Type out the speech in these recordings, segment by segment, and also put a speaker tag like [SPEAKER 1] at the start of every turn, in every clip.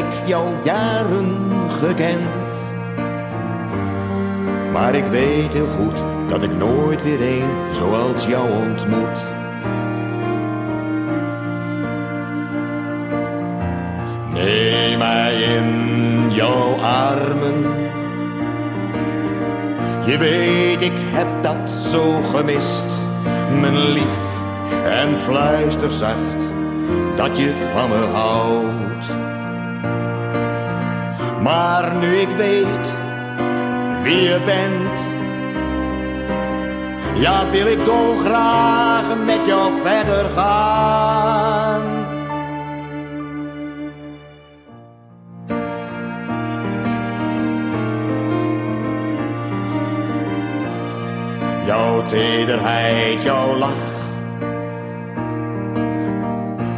[SPEAKER 1] ik jou jaren gekend. Maar ik weet heel goed dat ik nooit weer een zoals jou ontmoet. Neem mij in jouw armen. Je weet, ik heb dat zo gemist, mijn lief. En fluister zacht dat je van me houdt. Maar nu ik weet wie je bent, ja, wil ik dolgraag met jou verder gaan. Jouw tederheid, jouw lach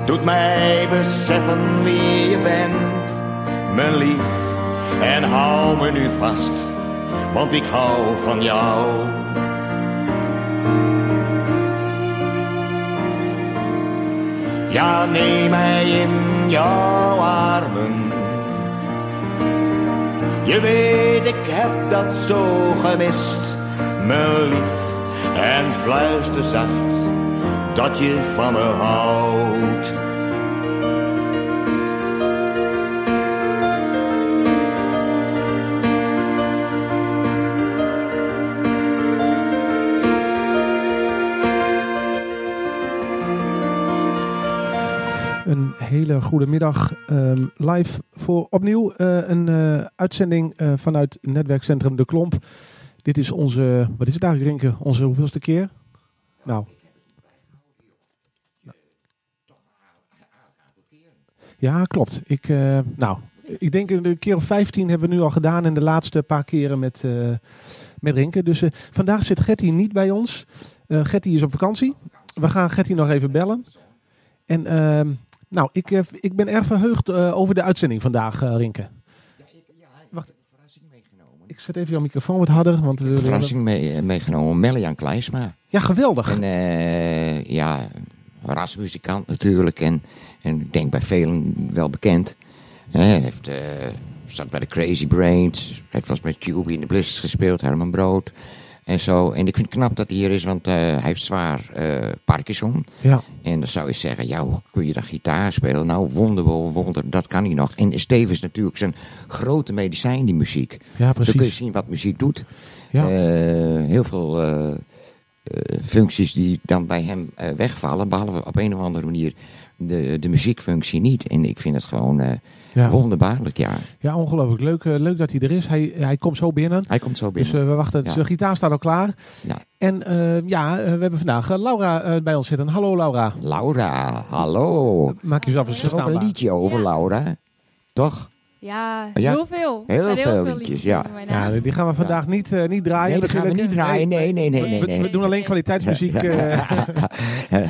[SPEAKER 1] doet mij beseffen wie je bent, mijn lief. En hou me nu vast, want ik hou van jou. Ja, neem mij in jouw armen. Je weet, ik heb dat zo gemist, mijn lief. En fluister zacht dat je van me houdt.
[SPEAKER 2] Hele goede middag. ehm, live voor opnieuw eh, een eh, uitzending eh, vanuit netwerkcentrum De Klomp. Dit is onze, wat is het eigenlijk Rinke? Onze hoeveelste keer? Nou. Ja, klopt. Ik, nou, ik denk een keer of 15 hebben we nu al gedaan en de laatste paar keren met, met Rinke. Dus vandaag zit Getty niet bij ons. Getty is op vakantie. We gaan Getty nog even bellen. En ehm, nou, ik, eh, ik ben erg verheugd eh, over de uitzending vandaag, eh, Rinke. Wacht. Ik zet even jouw microfoon wat harder. Want we,
[SPEAKER 3] verrassing mee, meegenomen. Melian Kleisma.
[SPEAKER 2] Ja, geweldig.
[SPEAKER 3] En ja, rasmuzikant natuurlijk. En, en ik denk bij velen wel bekend. Hij heeft, eh, zat bij de Crazy Brains. Heeft wel eens met Tubey in de Blizzards gespeeld. Herman Brood. En zo. En ik vind het knap dat hij hier is, want eh, hij heeft zwaar eh, Parkinson.
[SPEAKER 2] Ja.
[SPEAKER 3] En dan zou je zeggen, ja, hoe kun je dan gitaar spelen? Nou, wonderwel, wonder, dat kan hij nog. En is tevens natuurlijk zijn grote medicijn, die muziek.
[SPEAKER 2] Ja,
[SPEAKER 3] Zo kun je
[SPEAKER 2] precies.
[SPEAKER 3] zien wat muziek doet.
[SPEAKER 2] Ja.
[SPEAKER 3] Eh, heel veel functies die dan bij hem wegvallen, behalve op een of andere manier de, de muziekfunctie niet. En ik vind het gewoon
[SPEAKER 2] Ja.
[SPEAKER 3] wonderbaarlijk, ja.
[SPEAKER 2] ja, ongelooflijk. Leuk, eh, leuk dat hij er is. Hij, hij komt zo binnen.
[SPEAKER 3] Hij komt zo
[SPEAKER 2] Dus
[SPEAKER 3] binnen.
[SPEAKER 2] eh, we wachten.
[SPEAKER 3] Ja.
[SPEAKER 2] Zijn gitaar staat al klaar.
[SPEAKER 3] Ja.
[SPEAKER 2] En eh, ja, we hebben vandaag Laura bij ons zitten. Hallo Laura.
[SPEAKER 3] Laura, hallo.
[SPEAKER 2] Maak jezelf eens
[SPEAKER 3] Is er ook een
[SPEAKER 2] verstaanbaar.
[SPEAKER 3] liedje over,
[SPEAKER 4] Ja.
[SPEAKER 3] Laura? Toch?
[SPEAKER 4] Ja,
[SPEAKER 3] Ja,
[SPEAKER 4] heel veel.
[SPEAKER 3] heel veel liedjes, ja.
[SPEAKER 2] Ja, die gaan we vandaag niet, niet draaien.
[SPEAKER 3] Nee, dat gaan we niet draaien. Nee, nee, nee, nee.
[SPEAKER 2] We,
[SPEAKER 3] nee.
[SPEAKER 2] we doen alleen kwaliteitsmuziek. eh.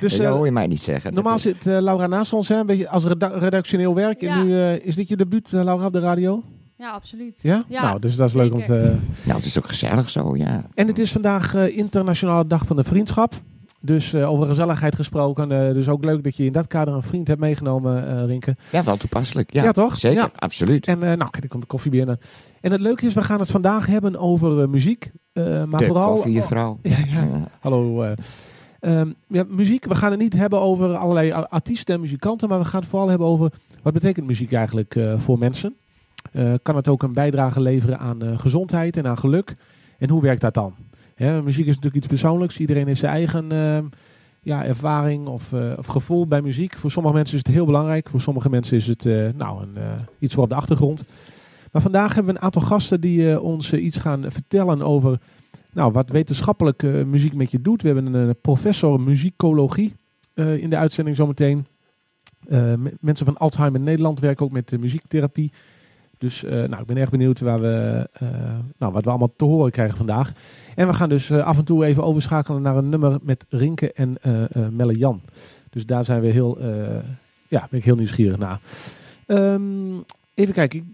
[SPEAKER 2] dus
[SPEAKER 3] dat
[SPEAKER 2] eh,
[SPEAKER 3] hoor je mij niet zeggen.
[SPEAKER 2] normaal zit eh, Laura naast ons, hè, een beetje als reda- redactioneel werk.
[SPEAKER 4] Ja.
[SPEAKER 2] En nu eh, is dit je debuut, eh, Laura, op de radio?
[SPEAKER 4] Ja, absoluut.
[SPEAKER 2] Ja?
[SPEAKER 4] Ja,
[SPEAKER 2] nou, dus dat is leuk om te...
[SPEAKER 3] Nou, het is ook gezellig zo, ja.
[SPEAKER 2] En het is vandaag eh, Internationale Dag van de Vriendschap. Dus eh, over gezelligheid gesproken. eh, dus ook leuk dat je in dat kader een vriend hebt meegenomen, eh, Rinke.
[SPEAKER 3] Ja, wel toepasselijk. Ja,
[SPEAKER 2] Ja, toch?
[SPEAKER 3] Zeker,
[SPEAKER 2] Ja.
[SPEAKER 3] absoluut.
[SPEAKER 2] En eh, nou, kijk, er komt de koffie binnen. En het leuke is, we gaan het vandaag hebben over eh, muziek. eh, maar
[SPEAKER 3] de
[SPEAKER 2] vooral...
[SPEAKER 3] koffiejuffrouw.
[SPEAKER 2] Ja, ja.
[SPEAKER 3] Ja.
[SPEAKER 2] Hallo. Ehm, ja, muziek, we gaan het niet hebben over allerlei artiesten en muzikanten, maar we gaan het vooral hebben over wat betekent muziek eigenlijk eh, voor mensen. Eh, kan het ook een bijdrage leveren aan eh, gezondheid en aan geluk? En hoe werkt dat dan? Muziek is natuurlijk iets persoonlijks. Iedereen heeft zijn eigen ehm, ja, ervaring of, of gevoel bij muziek. Voor sommige mensen is het heel belangrijk. Voor sommige mensen is het nou, een, iets voor op de achtergrond. Maar vandaag hebben we een aantal gasten die ons iets gaan vertellen over nou, wat wetenschappelijk eh, muziek met je doet. We hebben een eh, professor muzikologie eh, in de uitzending zometeen. Me- mensen van Alzheimer Nederland werken ook met muziektherapie. Dus nou, ik ben erg benieuwd waar we, nou, wat we allemaal te horen krijgen vandaag. En we gaan dus af en toe even overschakelen naar een nummer met Rinke en Melle Jan. Dus daar zijn we heel, ja, ben ik heel nieuwsgierig naar. Ehm, even kijken.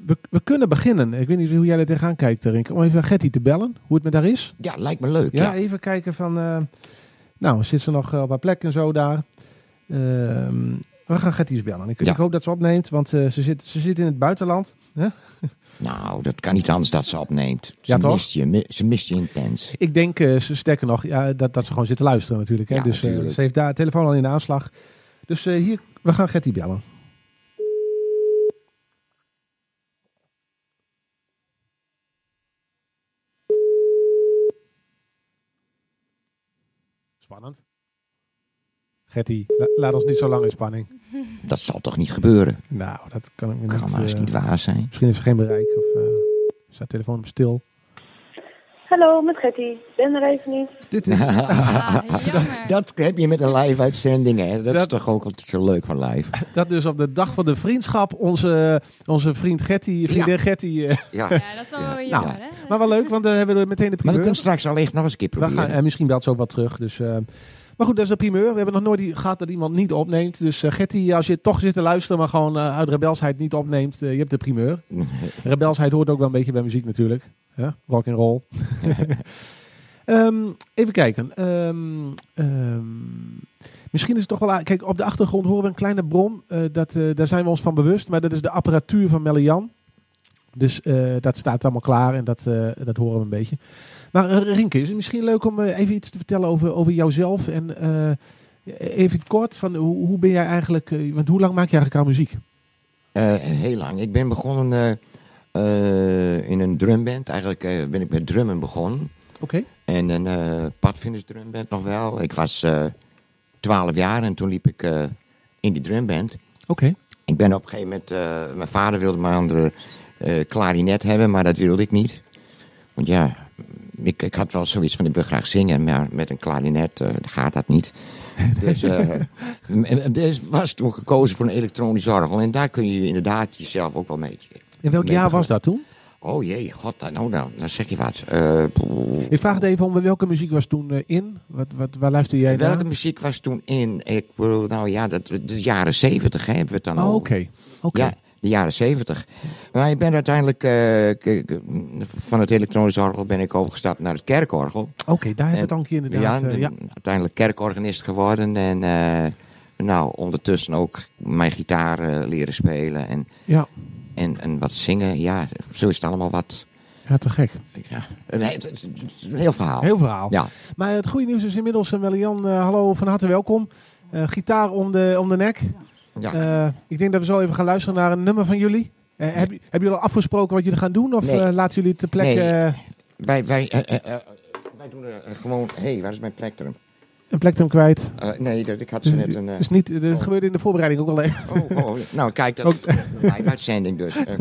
[SPEAKER 2] Eh, we, we kunnen beginnen. Ik weet niet hoe jij er tegenaan kijkt, Rinke. Om even Getty te bellen, hoe het met haar is.
[SPEAKER 3] Ja, lijkt me leuk.
[SPEAKER 2] Ja,
[SPEAKER 3] Ja,
[SPEAKER 2] even kijken van... eh, Nou, zit ze nog eh, op haar plek en zo daar. Ehm, we gaan Getty eens bellen. Ik,
[SPEAKER 3] Ja.
[SPEAKER 2] ik hoop dat ze opneemt, want eh, ze, zit, ze zit in het buitenland.
[SPEAKER 3] Nou, dat kan niet anders dat ze opneemt. Ze,
[SPEAKER 2] Ja, toch?
[SPEAKER 3] mist, je, mi- ze mist je intens.
[SPEAKER 2] Ik denk, eh, ze sterker nog, ja, dat, dat ze gewoon zit te luisteren natuurlijk. Hè?
[SPEAKER 3] Ja,
[SPEAKER 2] dus eh,
[SPEAKER 3] natuurlijk.
[SPEAKER 2] ze heeft daar telefoon al in de aanslag. Dus eh, hier, we gaan Getty bellen. Spannend. Getty, la- laat ons niet zo lang in spanning.
[SPEAKER 3] Dat zal toch niet gebeuren?
[SPEAKER 2] Nou, dat kan ik me
[SPEAKER 3] Dat
[SPEAKER 2] niet...
[SPEAKER 3] kan maar eens
[SPEAKER 2] eh,
[SPEAKER 3] niet waar zijn.
[SPEAKER 2] Misschien heeft ze geen bereik of eh staat de telefoon op stil.
[SPEAKER 4] Hallo, met Getty. Ik ben er even niet.
[SPEAKER 2] Dit is...
[SPEAKER 5] Ah.
[SPEAKER 3] Dat heb je met een live uitzending, hè? Dat, is toch ook altijd zo leuk van live.
[SPEAKER 2] Dat dus op de dag van de vriendschap onze, onze vriend Getty, vriendin Getty... eh,
[SPEAKER 3] Ja.
[SPEAKER 5] Ja, dat is wel
[SPEAKER 3] Ja.
[SPEAKER 5] jammer,
[SPEAKER 2] Nou,
[SPEAKER 5] hè?
[SPEAKER 2] maar wel leuk, want dan hebben we meteen de
[SPEAKER 3] Maar we
[SPEAKER 2] primeur.
[SPEAKER 3] kunnen straks allicht nog eens een keer
[SPEAKER 2] We
[SPEAKER 3] proberen.
[SPEAKER 2] gaan, en misschien belt ze ook wat terug. Dus, eh, maar goed, dat is de primeur. We hebben nog nooit die- gehad dat iemand niet opneemt. Dus eh Getty, als je toch zit te luisteren, maar gewoon eh, uit rebelsheid niet opneemt, eh, je hebt de primeur. Rebelsheid hoort ook wel een beetje bij muziek natuurlijk. Ja? Rock and roll. Ehm, even kijken. Ehm, ehm, misschien is het toch wel... Kijk, op de achtergrond horen we een kleine bron. dat, daar zijn we ons van bewust. Maar dat is de apparatuur van Melian. Dus dat staat allemaal klaar en dat, dat horen we een beetje. Maar eh, Rinke, is het misschien leuk om eh, even iets te vertellen over, over jouzelf? En eh, even kort, van hoe, hoe ben jij eigenlijk... want hoe lang maak je eigenlijk aan muziek?
[SPEAKER 3] Heel lang. Ik ben begonnen in een drumband. Eigenlijk ben ik met drummen begonnen.
[SPEAKER 2] Oké.
[SPEAKER 3] En een uh, padvinders drumband nog wel. Ik was 12 jaar en toen liep ik in die drumband.
[SPEAKER 2] Oké.
[SPEAKER 3] Ik ben op een gegeven moment... mijn vader wilde me aan de klarinet hebben, maar dat wilde ik niet. Want ja, ik, ik had wel zoiets van ik wil graag zingen, maar met een klarinet eh, gaat dat niet. Dus, dus was toen gekozen voor een elektronisch orgel. En daar kun je inderdaad jezelf ook wel beetje...
[SPEAKER 2] In welk
[SPEAKER 3] mee
[SPEAKER 2] jaar was dat toen?
[SPEAKER 3] Oh jee, god, nou dan, dan zeg je wat. Eh,
[SPEAKER 2] Ik vraag het even om, welke muziek was toen in? Wat, wat, waar luister jij
[SPEAKER 3] welke
[SPEAKER 2] naar?
[SPEAKER 3] muziek was toen in? Ik bedoel, nou ja, dat, de jaren zeventig hebben we het dan
[SPEAKER 2] Oh, oké. Oké.
[SPEAKER 3] Ja, de jaren zeventig. Maar ik ben uiteindelijk k- van het elektronisch orgel ben ik overgestapt naar het kerkorgel.
[SPEAKER 2] Oké, daar het al een keer
[SPEAKER 3] Ja,
[SPEAKER 2] inderdaad. eh, ja.
[SPEAKER 3] uiteindelijk kerkorganist geworden en eh, nou, ondertussen ook mijn gitaar leren spelen en,
[SPEAKER 2] Ja.
[SPEAKER 3] en, en wat zingen. Ja, zo is het allemaal wat.
[SPEAKER 2] ja, te gek.
[SPEAKER 3] Ja, een, het, het- het is een heel verhaal.
[SPEAKER 2] Heel verhaal.
[SPEAKER 3] Ja,
[SPEAKER 2] Maar het goede nieuws is inmiddels, uh, Melian, hallo, van harte welkom. Gitaar om de, om de nek.
[SPEAKER 3] ja.
[SPEAKER 2] Eh, ik denk dat we zo even gaan luisteren naar een nummer van jullie. Eh, heb, hebben jullie al afgesproken wat jullie gaan doen? Of
[SPEAKER 3] Nee.
[SPEAKER 2] eh, laten jullie het ter plekke
[SPEAKER 3] Nee.
[SPEAKER 2] eh,
[SPEAKER 3] wij, wij, eh, eh, eh, wij doen eh, gewoon... Hé, hey, waar is mijn plektrum?
[SPEAKER 2] een plektrum kwijt?
[SPEAKER 3] Eh, nee, dat, ik had ze net een... eh,
[SPEAKER 2] Dus niet, dit
[SPEAKER 3] oh.
[SPEAKER 2] gebeurde in de voorbereiding ook al even.
[SPEAKER 3] oh, oh, nou, kijk, dat
[SPEAKER 2] Ook-
[SPEAKER 3] is live uitzending dus. Eh,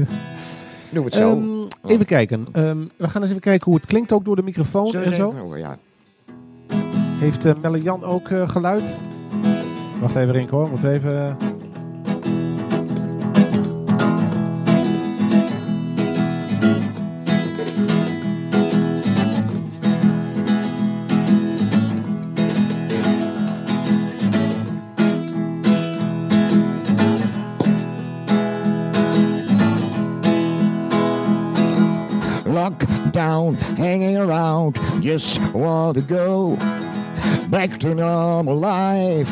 [SPEAKER 3] we het zo.
[SPEAKER 2] Ehm, even kijken. Ehm, we gaan eens even kijken hoe het klinkt ook door de microfoon en zo.
[SPEAKER 3] ja.
[SPEAKER 2] Heeft uh, Melian ook eh, geluid? Wacht even Rink hoor, moet even...
[SPEAKER 3] Locked down, hanging around, just want to go back to normal life.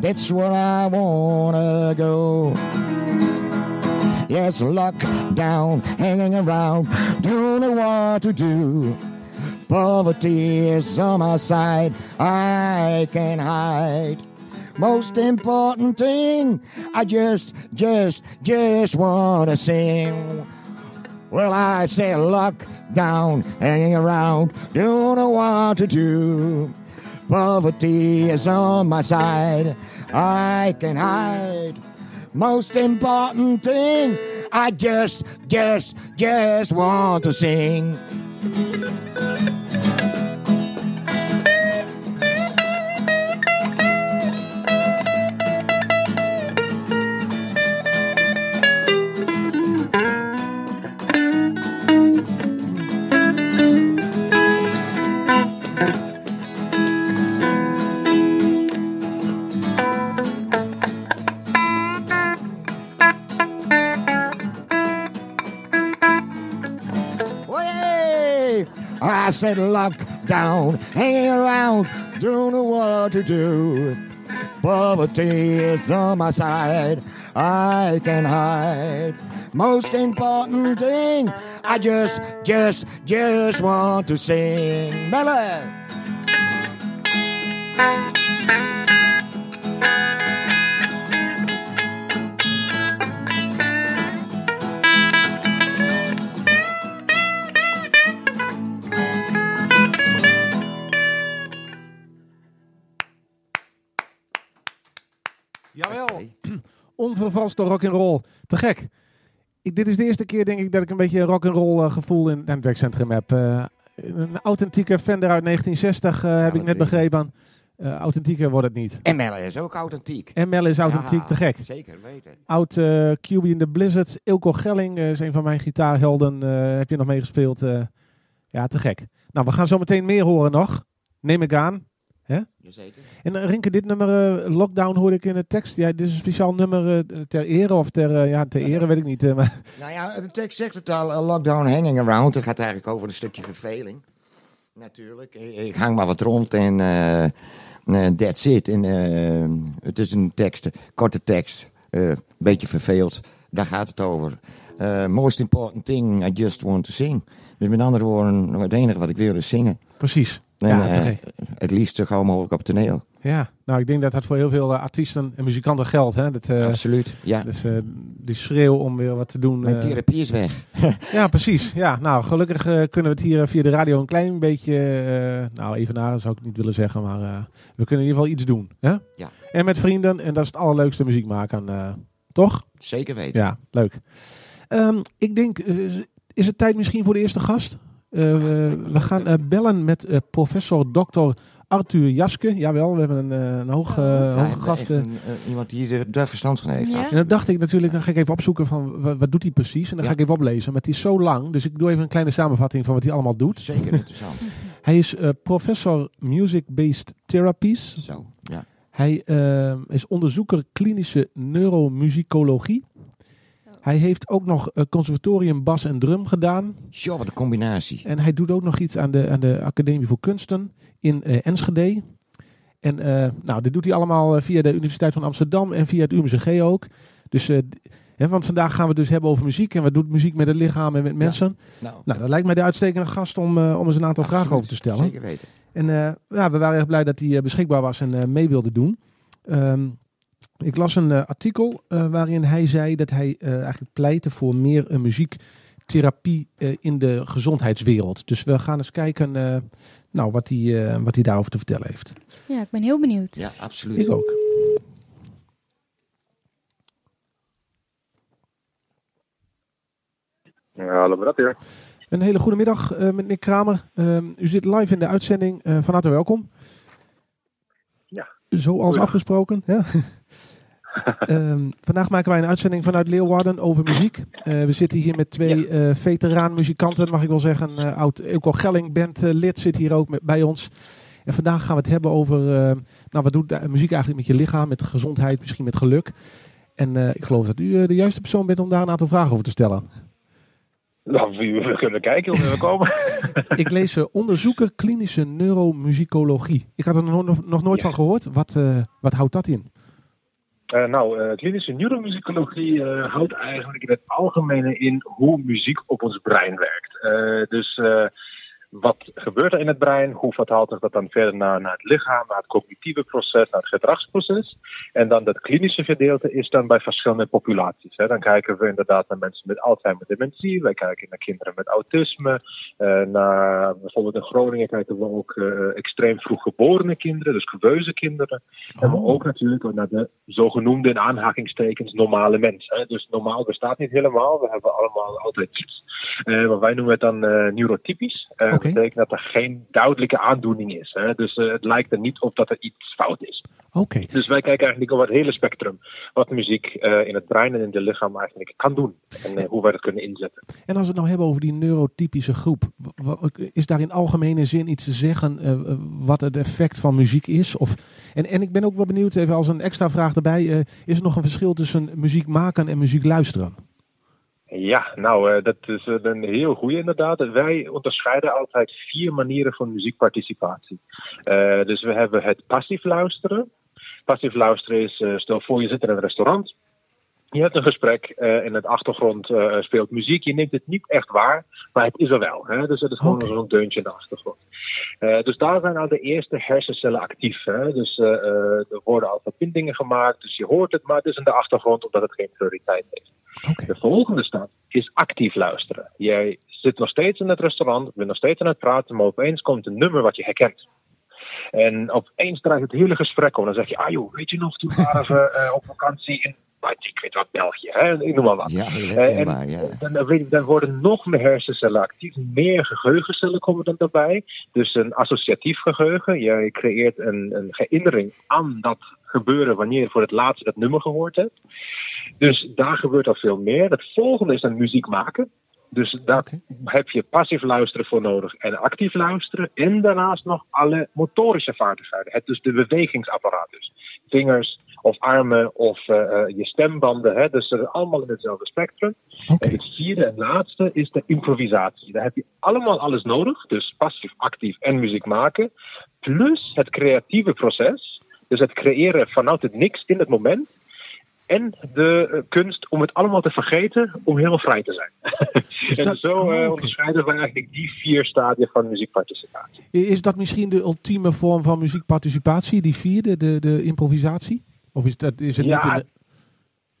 [SPEAKER 3] That's where I wanna go. Yes, locked down, hanging around, don't know what to do. Poverty is on my side, I can't hide. Most important thing, I just, just, just wanna sing. Well, I say lock down, hanging around, don't know what to do. Poverty is on my side, I can hide. Most important thing, I just, just, just want to sing. Said lock down, hanging around,
[SPEAKER 1] don't know what to do. Poverty is on my side. I can hide. Most important thing, I just, just, just want to sing. Melon.
[SPEAKER 2] Onvervalste rock and roll. Te gek. Ik, dit is de eerste keer denk ik dat ik een beetje rock and roll eh, gevoel in het werkcentrum heb. Eh, een authentieke Fender uit 1960 eh, heb ik net begrepen. Authentieker wordt het niet.
[SPEAKER 3] En Melle is ook authentiek.
[SPEAKER 2] ML is authentiek,
[SPEAKER 3] Ja,
[SPEAKER 2] te gek.
[SPEAKER 3] Zeker weten.
[SPEAKER 2] Oud eh QB in the Blizzards. Ilko Gelling is een van mijn gitaarhelden. Heb je nog meegespeeld? Ja, te gek. Nou, we gaan zo meteen meer horen nog. Neem ik aan.
[SPEAKER 3] Jazeker.
[SPEAKER 2] En uh, Rinke, dit nummer eh, Lockdown hoorde ik in de tekst. Ja, dit is een speciaal nummer eh, ter ere of ter... eh, ja, ter ere weet ik niet. eh, maar
[SPEAKER 3] Nou ja, de tekst zegt het al, eh, lockdown hanging around. Het gaat eigenlijk over een stukje verveling. Natuurlijk. Ik, hang maar wat rond en eh, eh, that's it. En, eh, het is een tekst, korte tekst. Een beetje verveeld. Daar gaat het over. Eh, most important thing, I just want to sing. Dus met andere woorden, het enige wat ik wil is zingen.
[SPEAKER 2] precies.
[SPEAKER 3] En,
[SPEAKER 2] ja,
[SPEAKER 3] eh, het liefst zo gauw mogelijk op toneel.
[SPEAKER 2] ja, nou ik denk dat dat voor heel veel eh, artiesten en muzikanten geldt. Hè? Dat, eh,
[SPEAKER 3] Absoluut. Ja.
[SPEAKER 2] dus die schreeuw om weer wat te doen.
[SPEAKER 3] Mijn therapie is weg.
[SPEAKER 2] ja, precies. Ja, nou gelukkig kunnen we het hier via de radio een klein beetje... nou, even naar zou ik niet willen zeggen, maar we kunnen in ieder geval iets doen. Hè?
[SPEAKER 3] Ja.
[SPEAKER 2] En met vrienden, en dat is het allerleukste muziek maken. toch?
[SPEAKER 3] Zeker weten.
[SPEAKER 2] Ja, leuk. Ehm, ik denk, is het tijd misschien voor de eerste gast? Eh, we, gaan eh, bellen met eh, professor Dr. Arthur Jaske. Jawel, we hebben een, eh, een hoog, hoge gast.
[SPEAKER 3] een, iemand die er daar verstand van heeft.
[SPEAKER 5] Ja.
[SPEAKER 2] En dan dacht ik natuurlijk, dan ga ik even opzoeken van wat, wat doet hij precies. En dan ga ik even oplezen. Maar het is zo lang, dus ik doe even een kleine samenvatting van wat hij allemaal doet.
[SPEAKER 3] Zeker interessant.
[SPEAKER 2] Hij is eh, professor Music-Based Therapies.
[SPEAKER 3] Zo, ja.
[SPEAKER 2] Hij is onderzoeker klinische neuromusicologie. Hij heeft ook nog eh, conservatorium bas en drum gedaan.
[SPEAKER 3] Zo, wat een combinatie.
[SPEAKER 2] En hij doet ook nog iets aan de, aan de Academie voor Kunsten in eh, Enschede. En eh, nou, dit doet hij allemaal via de Universiteit van Amsterdam en via het UMCG ook. Dus, d- hè, want vandaag gaan we het dus hebben over muziek. En wat doet muziek met het lichaam en met mensen?
[SPEAKER 3] Nou,
[SPEAKER 2] Nou, dat lijkt mij de uitstekende gast om, om eens een aantal vragen over te stellen.
[SPEAKER 3] Zeker weten.
[SPEAKER 2] En ja, we waren erg blij dat hij beschikbaar was en mee wilde doen. Ehm, ik las een eh, artikel eh, waarin hij zei dat hij eh, eigenlijk pleitte voor meer muziektherapie eh, in de gezondheidswereld. Dus we gaan eens kijken eh, nou, wat, hij, eh, wat hij daarover te vertellen heeft.
[SPEAKER 5] Ja, ik ben heel benieuwd.
[SPEAKER 3] Ja, absoluut.
[SPEAKER 2] Ik ook.
[SPEAKER 6] Ja, hallo, wat hier?
[SPEAKER 2] Een hele goede middag eh, met Nick Kramer. Ehm, u zit live in de uitzending. Eh, van harte welkom.
[SPEAKER 6] Ja.
[SPEAKER 2] Zoals afgesproken. Ja. Ehm, vandaag maken wij een uitzending vanuit Leeuwarden over muziek. Eh, we zitten hier met twee eh veteraan muzikanten, mag ik wel zeggen. Eh, oud Ilko Gelling band eh, lid zit hier ook met, bij ons. En vandaag gaan we het hebben over, eh, nou wat doet muziek eigenlijk met je lichaam, met gezondheid, misschien met geluk. En eh, ik geloof dat u eh, de juiste persoon bent om daar een aantal vragen over te stellen.
[SPEAKER 6] Nou, we, kunnen kijken hoe we komen.
[SPEAKER 2] Ik lees eh, onderzoeker klinische neuromusicologie. Ik had er nog, nooit
[SPEAKER 6] Ja.
[SPEAKER 2] van gehoord. Wat, eh, wat houdt dat in?
[SPEAKER 6] Eh, nou, eh, klinische neuromusicologie eh, houdt eigenlijk in het algemene in hoe muziek op ons brein werkt. Dus wat gebeurt er in het brein? Hoe vertaalt zich dat dan verder naar, naar het lichaam, naar het cognitieve proces, naar het gedragsproces? En dan dat klinische gedeelte is dan bij verschillende populaties. Hè. Dan kijken we inderdaad naar mensen met Alzheimer dementie. Wij kijken naar kinderen met autisme. Eh, naar, bijvoorbeeld in Groningen kijken we ook eh, extreem vroeg geborene kinderen, dus geweuze kinderen. En maar
[SPEAKER 2] Oh.
[SPEAKER 6] ook natuurlijk naar de zogenoemde in aanhakingstekens normale mensen. Hè. Dus normaal bestaat niet helemaal. We hebben allemaal altijd iets. Eh, maar wij noemen het dan neurotypisch. Eh
[SPEAKER 2] Oké.
[SPEAKER 6] Dat betekent dat er geen duidelijke aandoening is. Hè. Dus eh, het lijkt er niet op dat er iets fout is.
[SPEAKER 2] Oké.
[SPEAKER 6] Dus wij kijken eigenlijk over het hele spectrum. Wat muziek eh, in het brein en in het lichaam eigenlijk kan doen. En eh, hoe wij dat kunnen inzetten.
[SPEAKER 2] En als we het nou hebben over die neurotypische groep. Is daar in algemene zin iets te zeggen wat het effect van muziek is? Of, en, en ik ben ook wel benieuwd, even als een extra vraag erbij. is er nog een verschil tussen muziek maken en muziek luisteren?
[SPEAKER 6] Ja, nou, uh, dat is een heel goede inderdaad. Wij onderscheiden altijd vier manieren van muziekparticipatie. Uh, dus we hebben het passief luisteren. Passief luisteren is, stel voor je zit in een restaurant. Je hebt een gesprek, uh, in het achtergrond uh, speelt muziek. Je neemt het niet echt waar, maar het is er wel. Hè? Dus het is gewoon okay. zo'n deuntje in de achtergrond. Uh, dus daar zijn al de eerste hersencellen actief. Hè? Dus er worden al verbindingen gemaakt, dus je hoort het, maar het is in de achtergrond omdat het geen prioriteit heeft.
[SPEAKER 2] Okay.
[SPEAKER 6] De volgende stap is actief luisteren. Jij zit nog steeds in het restaurant, bent nog steeds aan het praten, maar opeens komt een nummer wat je herkent. En opeens draait het hele gesprek om. Dan zeg je, ah joh, weet je nog, toen waren we op vakantie in ik weet wat, België, hè? ik noem maar wat.
[SPEAKER 3] Ja, herkenbaar, ja.
[SPEAKER 6] Dan, dan, worden nog meer hersencellen actief, meer geheugencellen komen dan daarbij. Dus een associatief geheugen. Je creëert een, een herinnering aan dat gebeuren wanneer je voor het laatst dat nummer gehoord hebt. Dus daar gebeurt al veel meer. Het volgende is dan muziek maken. Dus daar okay. heb je passief luisteren voor nodig en actief luisteren. En daarnaast nog alle motorische vaardigheden. Het dus de bewegingsapparaat. Dus vingers of armen of uh, je stembanden. Hè? Dus ze zijn allemaal in hetzelfde spectrum.
[SPEAKER 2] Okay.
[SPEAKER 6] En het vierde en laatste is de improvisatie. Daar heb je allemaal alles nodig. Dus passief, actief en muziek maken. Plus het creatieve proces. Dus het creëren vanuit het niks in het moment en de uh, kunst om het allemaal te vergeten om helemaal vrij te zijn.
[SPEAKER 2] Dus
[SPEAKER 6] en
[SPEAKER 2] dat-
[SPEAKER 6] zo uh,
[SPEAKER 2] oh,
[SPEAKER 6] onderscheiden we eigenlijk die vier stadia van muziekparticipatie.
[SPEAKER 2] Is dat misschien de ultieme vorm van muziekparticipatie, die vierde, de, de improvisatie? Of is, dat, is het
[SPEAKER 6] Ja,
[SPEAKER 2] niet in de...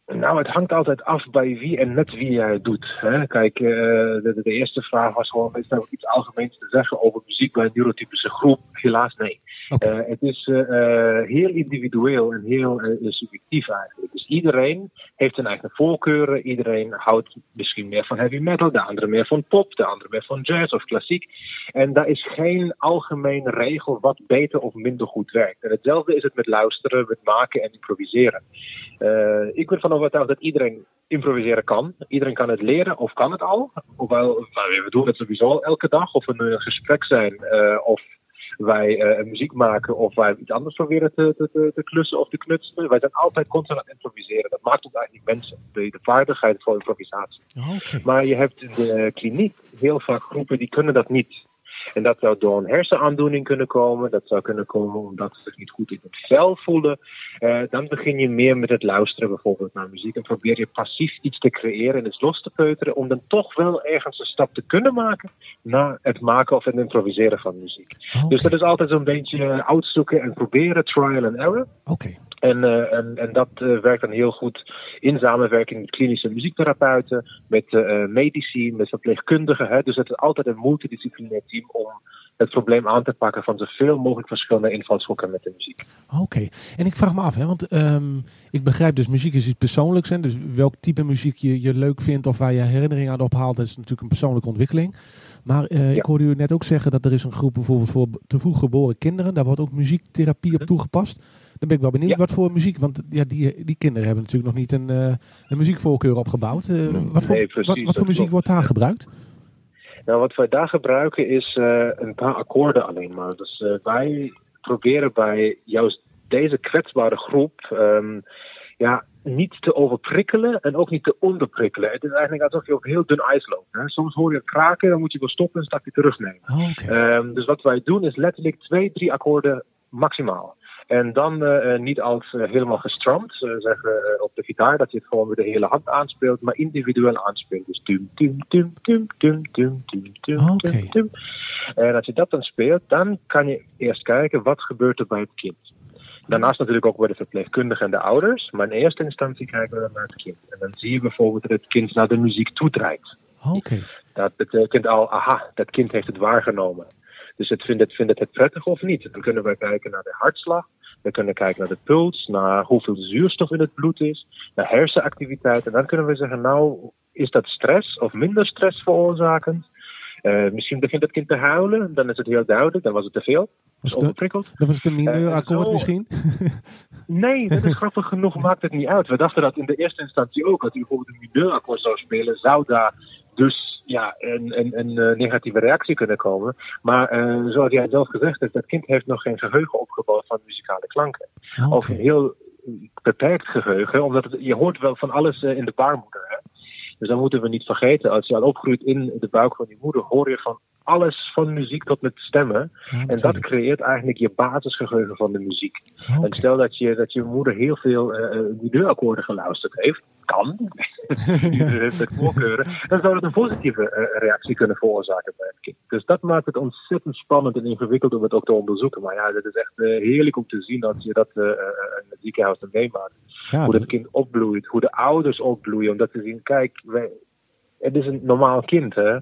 [SPEAKER 6] Nou, het hangt altijd af bij wie en met wie jij het doet. Hè? Kijk, uh, de, de, eerste vraag was gewoon: is er iets algemeens te zeggen over muziek bij een neurotypische groep? Helaas nee. Uh, het is uh, heel individueel en heel subjectief eigenlijk. Dus iedereen heeft zijn eigen voorkeuren. Iedereen houdt misschien meer van heavy metal, de andere meer van pop, de andere meer van jazz of klassiek. En daar is geen algemene regel wat beter of minder goed werkt. En hetzelfde is het met luisteren, met maken en improviseren. Ik ben van overtuigd dat iedereen improviseren kan. Iedereen kan het leren of kan het al. Nou, we doen het sowieso elke dag. Of we nu in een gesprek zijn uh, of wij uh, muziek maken of wij iets anders proberen te, te, te, klussen of te knutselen. Wij zijn altijd constant aan het improviseren. Dat maakt ons eigenlijk mensen. De, de vaardigheid voor improvisatie.
[SPEAKER 2] Okay.
[SPEAKER 6] Maar je hebt in de kliniek heel vaak groepen die kunnen dat niet. En dat zou door een hersenaandoening kunnen komen. Dat zou kunnen komen omdat ze zich niet goed in het vel voelen. Uh, dan begin je meer met het luisteren bijvoorbeeld naar muziek. En probeer je passief iets te creëren en iets los te peuteren. Om dan toch wel ergens een stap te kunnen maken naar het maken of het improviseren van muziek.
[SPEAKER 2] Okay.
[SPEAKER 6] Dus dat is altijd zo'n beetje uitzoeken en proberen, trial and error.
[SPEAKER 2] Oké. Okay.
[SPEAKER 6] En, uh, en, en, dat uh, werkt dan heel goed in samenwerking met klinische muziektherapeuten, met uh, medici, met verpleegkundigen. Hè. Dus het is altijd een multidisciplinair team om het probleem aan te pakken van zoveel mogelijk verschillende invalshoeken met de muziek.
[SPEAKER 2] Oké, okay. en ik vraag me af, hè, want um, ik begrijp dus muziek is iets persoonlijks. Hè, dus welk type muziek je, je leuk vindt of waar je herinneringen aan ophaalt, dat is natuurlijk een persoonlijke ontwikkeling. Maar uh, ja. ik hoorde u net ook zeggen dat er is een groep bijvoorbeeld voor te vroeg geboren kinderen. Daar wordt ook muziektherapie op toegepast. Dan ben ik wel benieuwd ja. wat voor muziek, want ja, die, die kinderen hebben natuurlijk nog niet een, uh, een muziekvoorkeur opgebouwd. Uh,
[SPEAKER 6] nee,
[SPEAKER 2] wat, voor,
[SPEAKER 6] nee, precies,
[SPEAKER 2] wat, wat voor muziek
[SPEAKER 6] klopt.
[SPEAKER 2] wordt daar gebruikt?
[SPEAKER 6] Nou, wat wij daar gebruiken is uh, een paar akkoorden alleen maar. Dus uh, wij proberen bij juist deze kwetsbare groep um, ja, niet te overprikkelen en ook niet te onderprikkelen. Het is eigenlijk alsof je op heel dun ijs loopt. Hè? Soms hoor je het kraken, dan moet je wel stoppen en een stapje terugnemen.
[SPEAKER 2] Oh, okay.
[SPEAKER 6] um, dus wat wij doen is letterlijk twee, drie akkoorden maximaal. En dan uh, niet als uh, helemaal gestrumd, uh, zeggen op de gitaar, dat je het gewoon weer de hele hand aanspeelt, maar individueel aanspeelt. Dus tum, tum, tum, tum, tum, tum, tum, tum,
[SPEAKER 2] okay.
[SPEAKER 6] tum. En als je dat dan speelt, dan kan je eerst kijken wat gebeurt er bij het kind. Daarnaast natuurlijk ook bij de verpleegkundigen en de ouders, maar in eerste instantie kijken we dan naar het kind. En dan zie je bijvoorbeeld dat het kind naar de muziek toedraait.
[SPEAKER 2] Okay.
[SPEAKER 6] Dat betekent al, aha, dat kind heeft het waargenomen. Dus het vindt, het, vindt het het prettig of niet? Dan kunnen we kijken naar de hartslag. We kunnen kijken naar de puls, naar hoeveel zuurstof in het bloed is, naar hersenactiviteit. En dan kunnen we zeggen, nou, is dat stress of minder stress veroorzakend? Uh, misschien begint het kind te huilen, dan is het heel duidelijk, dan was het te veel. Dus overprikkeld.
[SPEAKER 2] Dan was het een mineurakkoord uh, misschien?
[SPEAKER 6] nee, dat is grappig genoeg, maakt het niet uit. We dachten dat in de eerste instantie ook. Als u bijvoorbeeld een mineurakkoord zou spelen, zou daar dus ja, een, een, een uh, negatieve reactie kunnen komen. Maar uh, zoals jij zelf gezegd hebt, dat kind heeft nog geen geheugen opgebouwd van muzikale klanken.
[SPEAKER 2] Okay.
[SPEAKER 6] Of een heel beperkt geheugen, omdat het, je hoort wel van alles uh, in de baarmoeder. Hè? Dus dat moeten we niet vergeten. Als je al opgroeit in de buik van je moeder, hoor je van alles van muziek tot met stemmen.
[SPEAKER 2] Ja,
[SPEAKER 6] En dat creëert eigenlijk je basisgeheugen van de muziek. En stel dat je, dat je moeder heel veel milieuakkoorden geluisterd heeft, kan, heeft met voorkeuren, dan zou dat een positieve eh, reactie kunnen veroorzaken bij het kind. Dus dat maakt het ontzettend spannend en ingewikkeld om het ook te onderzoeken. Maar ja, het is echt heerlijk om te zien als je dat in het ziekenhuis meemaakt.
[SPEAKER 2] Ja,
[SPEAKER 6] hoe
[SPEAKER 2] dat-
[SPEAKER 6] het kind opbloeit, hoe de ouders opbloeien, om dat te zien, kijk, wij, het is een normaal kind, hè.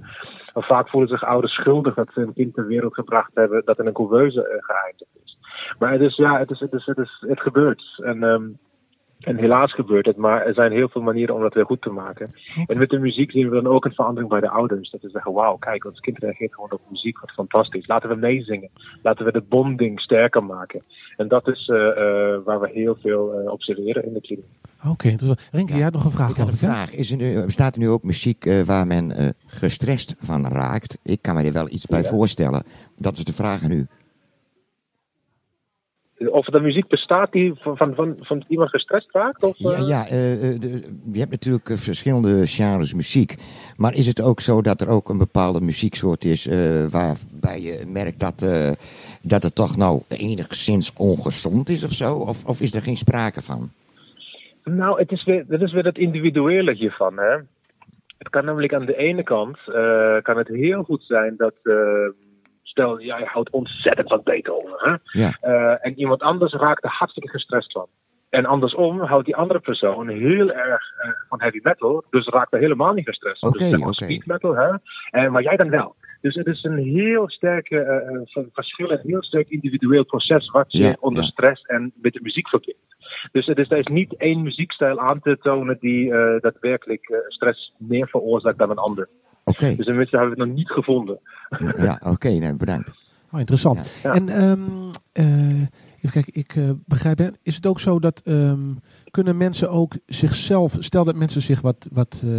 [SPEAKER 6] En vaak voelen zich ouders schuldig dat ze een kind ter wereld gebracht hebben dat in een couveuse eh, geëindigd is. Maar het is, ja, het, is, het, is, het, is, het gebeurt. En, ehm, en helaas gebeurt het, maar er zijn heel veel manieren om dat weer goed te maken. En met de muziek zien we dan ook een verandering bij de ouders. Dat ze zeggen, wauw, kijk, ons kind reageert gewoon op muziek, wat fantastisch. Laten we meezingen. Laten we de bonding sterker maken. En dat is eh, eh, waar we heel veel observeren in de kliniek.
[SPEAKER 2] Oké, interessant. Renke, jij had nog een vraag.
[SPEAKER 3] Ik had een vraag. Is er nu, bestaat er nu ook muziek eh, waar men eh, gestrest van raakt? Ik kan me er wel iets bij
[SPEAKER 6] Ja.
[SPEAKER 3] voorstellen. Dat is de vraag aan u.
[SPEAKER 6] Of er muziek bestaat die van, van, van, van iemand gestrest raakt? Of,
[SPEAKER 3] Ja,
[SPEAKER 6] eh?
[SPEAKER 3] ja eh, eh, de- je hebt natuurlijk eh, verschillende genres muziek. Maar is het ook zo dat er ook een bepaalde muzieksoort is eh, waarbij je merkt dat, eh, dat het toch nou enigszins ongezond is of zo? Of, of is er geen sprake van?
[SPEAKER 6] Nou, het is weer, dat is weer het individuele hiervan. Hè? Het kan namelijk aan de ene kant eh, kan het heel goed zijn dat. eh, stel, jij houdt ontzettend van Beethoven. Hè?
[SPEAKER 3] Ja.
[SPEAKER 6] Eh, en iemand anders raakt er hartstikke gestrest van. En andersom houdt die andere persoon heel erg van heavy metal, dus raakt er helemaal niet gestrest van.
[SPEAKER 3] Oké,
[SPEAKER 6] dus zeg maar
[SPEAKER 3] oké.
[SPEAKER 6] speed metal, hè? Maar jij dan wel. Dus het is een heel sterke eh, eh, v- verschil, een heel sterk individueel proces wat je
[SPEAKER 3] Ja,
[SPEAKER 6] onder
[SPEAKER 3] ja.
[SPEAKER 6] stress en met de muziek verbindt. Dus het is, er is niet één muziekstijl aan te tonen die eh, daadwerkelijk eh, stress meer veroorzaakt dan een ander.
[SPEAKER 3] Oké,
[SPEAKER 6] Dus tenminste hebben we het nog niet gevonden.
[SPEAKER 3] ja, oké, nee, bedankt.
[SPEAKER 2] Oh, interessant.
[SPEAKER 6] Ja.
[SPEAKER 2] En ehm, eh, even kijken, ik eh, begrijp, is het ook zo dat ehm, kunnen mensen ook zichzelf, stel dat mensen zich wat, wat, eh,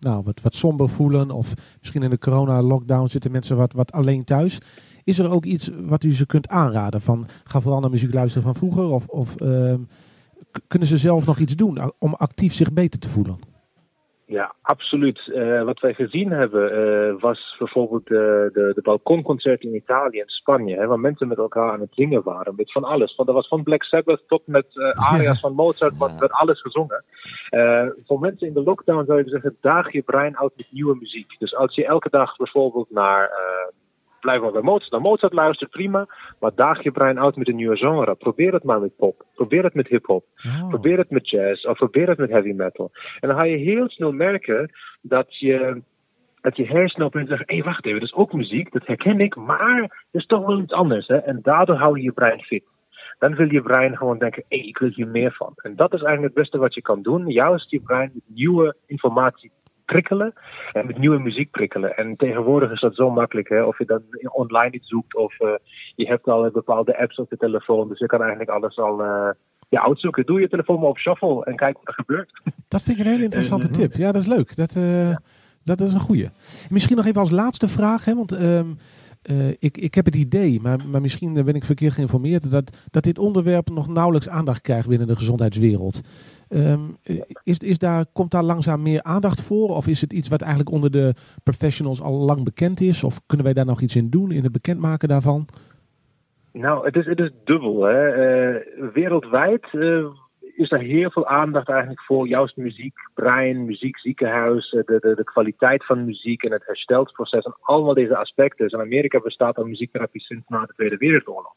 [SPEAKER 2] nou, wat, wat somber voelen, of misschien in de corona-lockdown zitten mensen wat, wat alleen thuis. Is er ook iets wat u ze kunt aanraden? Van, ga vooral naar muziek luisteren van vroeger, of, of ehm, kunnen ze zelf nog iets doen om actief zich beter te voelen?
[SPEAKER 6] Ja, absoluut. Eh, wat wij gezien hebben eh, was bijvoorbeeld de, de, de balkonconcerten in Italië en Spanje, hè, waar mensen met elkaar aan het zingen waren. Met van alles. Van, dat was van Black Sabbath tot met eh, aria's van Mozart, wat werd alles gezongen. Voor mensen in de lockdown zou je zeggen, daag je brein uit met nieuwe muziek. Dus als je elke dag bijvoorbeeld naar, blijf maar bij Mozart, naar Mozart luistert, prima. Maar daag je brein uit met een nieuwe genre. Probeer het maar met pop. Probeer het met hip-hop.
[SPEAKER 2] Oh.
[SPEAKER 6] Probeer het met jazz of probeer het met heavy metal. En dan ga je heel snel merken dat je, dat je hersenen opeens zeggen: hé, hey, wacht even, dat is ook muziek, dat herken ik, maar dat is toch wel iets anders. Hè? En daardoor hou je je brein fit. Dan wil je brein gewoon denken: hé, hey, ik wil hier meer van. En dat is eigenlijk het beste wat je kan doen: juist je brein met nieuwe informatie prikkelen en met nieuwe muziek prikkelen. En tegenwoordig is dat zo makkelijk, hè? of je dan online iets zoekt of eh, je hebt al bepaalde apps op je telefoon, dus je kan eigenlijk alles al eh, ja, uitzoeken. Doe je telefoon maar op shuffle en kijk wat er gebeurt.
[SPEAKER 2] Dat vind ik een hele interessante tip. Ja, dat is leuk. Dat, eh, dat is een goeie. Misschien nog even als laatste vraag, hè, want ehm, eh, ik, ik heb het idee, maar, maar misschien ben ik verkeerd geïnformeerd, dat, dat dit onderwerp nog nauwelijks aandacht krijgt binnen de gezondheidswereld. Ehm, eh, is, is daar, komt daar langzaam meer aandacht voor? Of is het iets wat eigenlijk onder de professionals al lang bekend is? Of kunnen wij daar nog iets in doen in het bekendmaken daarvan?
[SPEAKER 6] Nou, het is, het is dubbel. Hè. Eh, wereldwijd is er heel veel aandacht eigenlijk voor juist muziek, brein, muziek, ziekenhuis, de, de, de kwaliteit van muziek en het herstelsproces en allemaal deze aspecten. Dus in Amerika bestaat al muziektherapie sinds na de Tweede Wereldoorlog.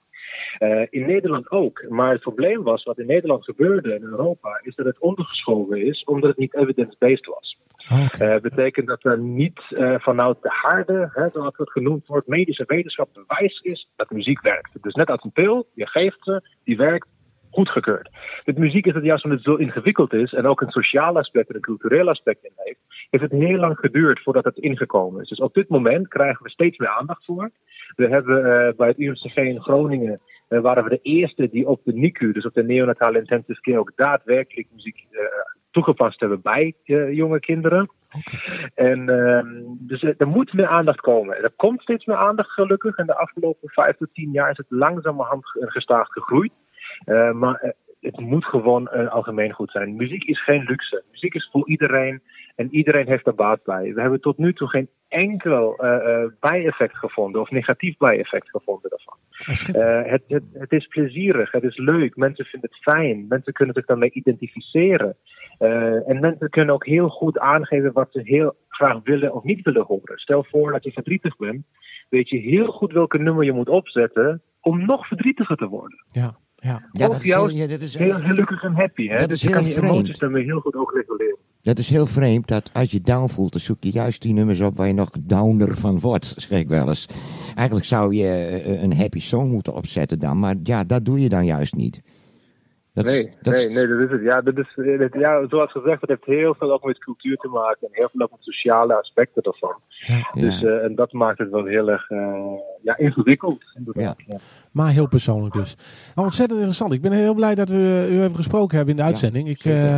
[SPEAKER 6] Eh, in Nederland ook. Maar het probleem was, wat in Nederland gebeurde in Europa, is dat het ondergeschoven is omdat het niet evidence-based was.
[SPEAKER 2] Oké.
[SPEAKER 6] Eh betekent dat er niet eh, vanuit de harde, hè, zoals het genoemd wordt, medische wetenschap bewijs is dat muziek werkt. Dus net als een pil, je geeft ze, die werkt, goedgekeurd. Met muziek is het juist omdat het zo ingewikkeld is en ook een sociaal aspect en een cultureel aspect in heeft, heeft het heel lang geduurd voordat het ingekomen is. Dus op dit moment krijgen we steeds meer aandacht voor. We hebben eh, bij het UMCG in Groningen eh, waren we de eerste die op de NICU, dus op de neonatale intensive care, ook daadwerkelijk muziek eh, toegepast hebben bij jonge kinderen. En ehm, dus er, moet meer aandacht komen. Er komt steeds meer aandacht gelukkig. In de afgelopen vijf tot tien jaar is het langzamerhand ge- gestaag gegroeid. Eh, maar eh, het moet gewoon eh, algemeen goed zijn. Muziek is geen luxe. Muziek is voor iedereen. En iedereen heeft er baat bij. We hebben tot nu toe geen enkel eh, bijeffect gevonden of negatief bijeffect gevonden daarvan.
[SPEAKER 2] Ah,
[SPEAKER 6] het, het, het is plezierig, het is leuk, mensen vinden het fijn, mensen kunnen zich daarmee identificeren. En mensen kunnen ook heel goed aangeven wat ze heel graag willen of niet willen horen. Stel voor dat je verdrietig bent, weet je heel goed welke nummer je moet opzetten om nog verdrietiger te worden.
[SPEAKER 2] ja, ja.
[SPEAKER 7] Ja, dat is,
[SPEAKER 6] juist
[SPEAKER 7] ja, dat is
[SPEAKER 6] Heel gelukkig en happy, hè?
[SPEAKER 7] Dat
[SPEAKER 6] dus
[SPEAKER 7] is
[SPEAKER 6] je kan
[SPEAKER 7] heel
[SPEAKER 6] je
[SPEAKER 7] vreemd.
[SPEAKER 6] emoties daarmee heel goed ook reguleren.
[SPEAKER 7] Dat is heel vreemd dat als je down voelt, dan zoek je juist die nummers op waar je nog downer van wordt, zeg ik wel eens. Eigenlijk zou je eh, een happy song moeten opzetten dan, maar ja, dat doe je dan juist niet. Dat is-
[SPEAKER 6] nee,
[SPEAKER 7] dat is-
[SPEAKER 6] nee, nee, dat is het. Ja, dat is, eh, dat- ja, zoals gezegd, het heeft heel veel ook met cultuur te maken en heel veel ook met sociale aspecten daarvan.
[SPEAKER 7] ja.
[SPEAKER 6] Dus, eh, en dat maakt het wel heel erg eh, ja, ingewikkeld. Ja.
[SPEAKER 2] Maar heel persoonlijk dus. Nou, ontzettend interessant. Ik ben heel blij dat we u hebben gesproken hebben in de
[SPEAKER 7] Ja,
[SPEAKER 2] uitzending. ik, eh,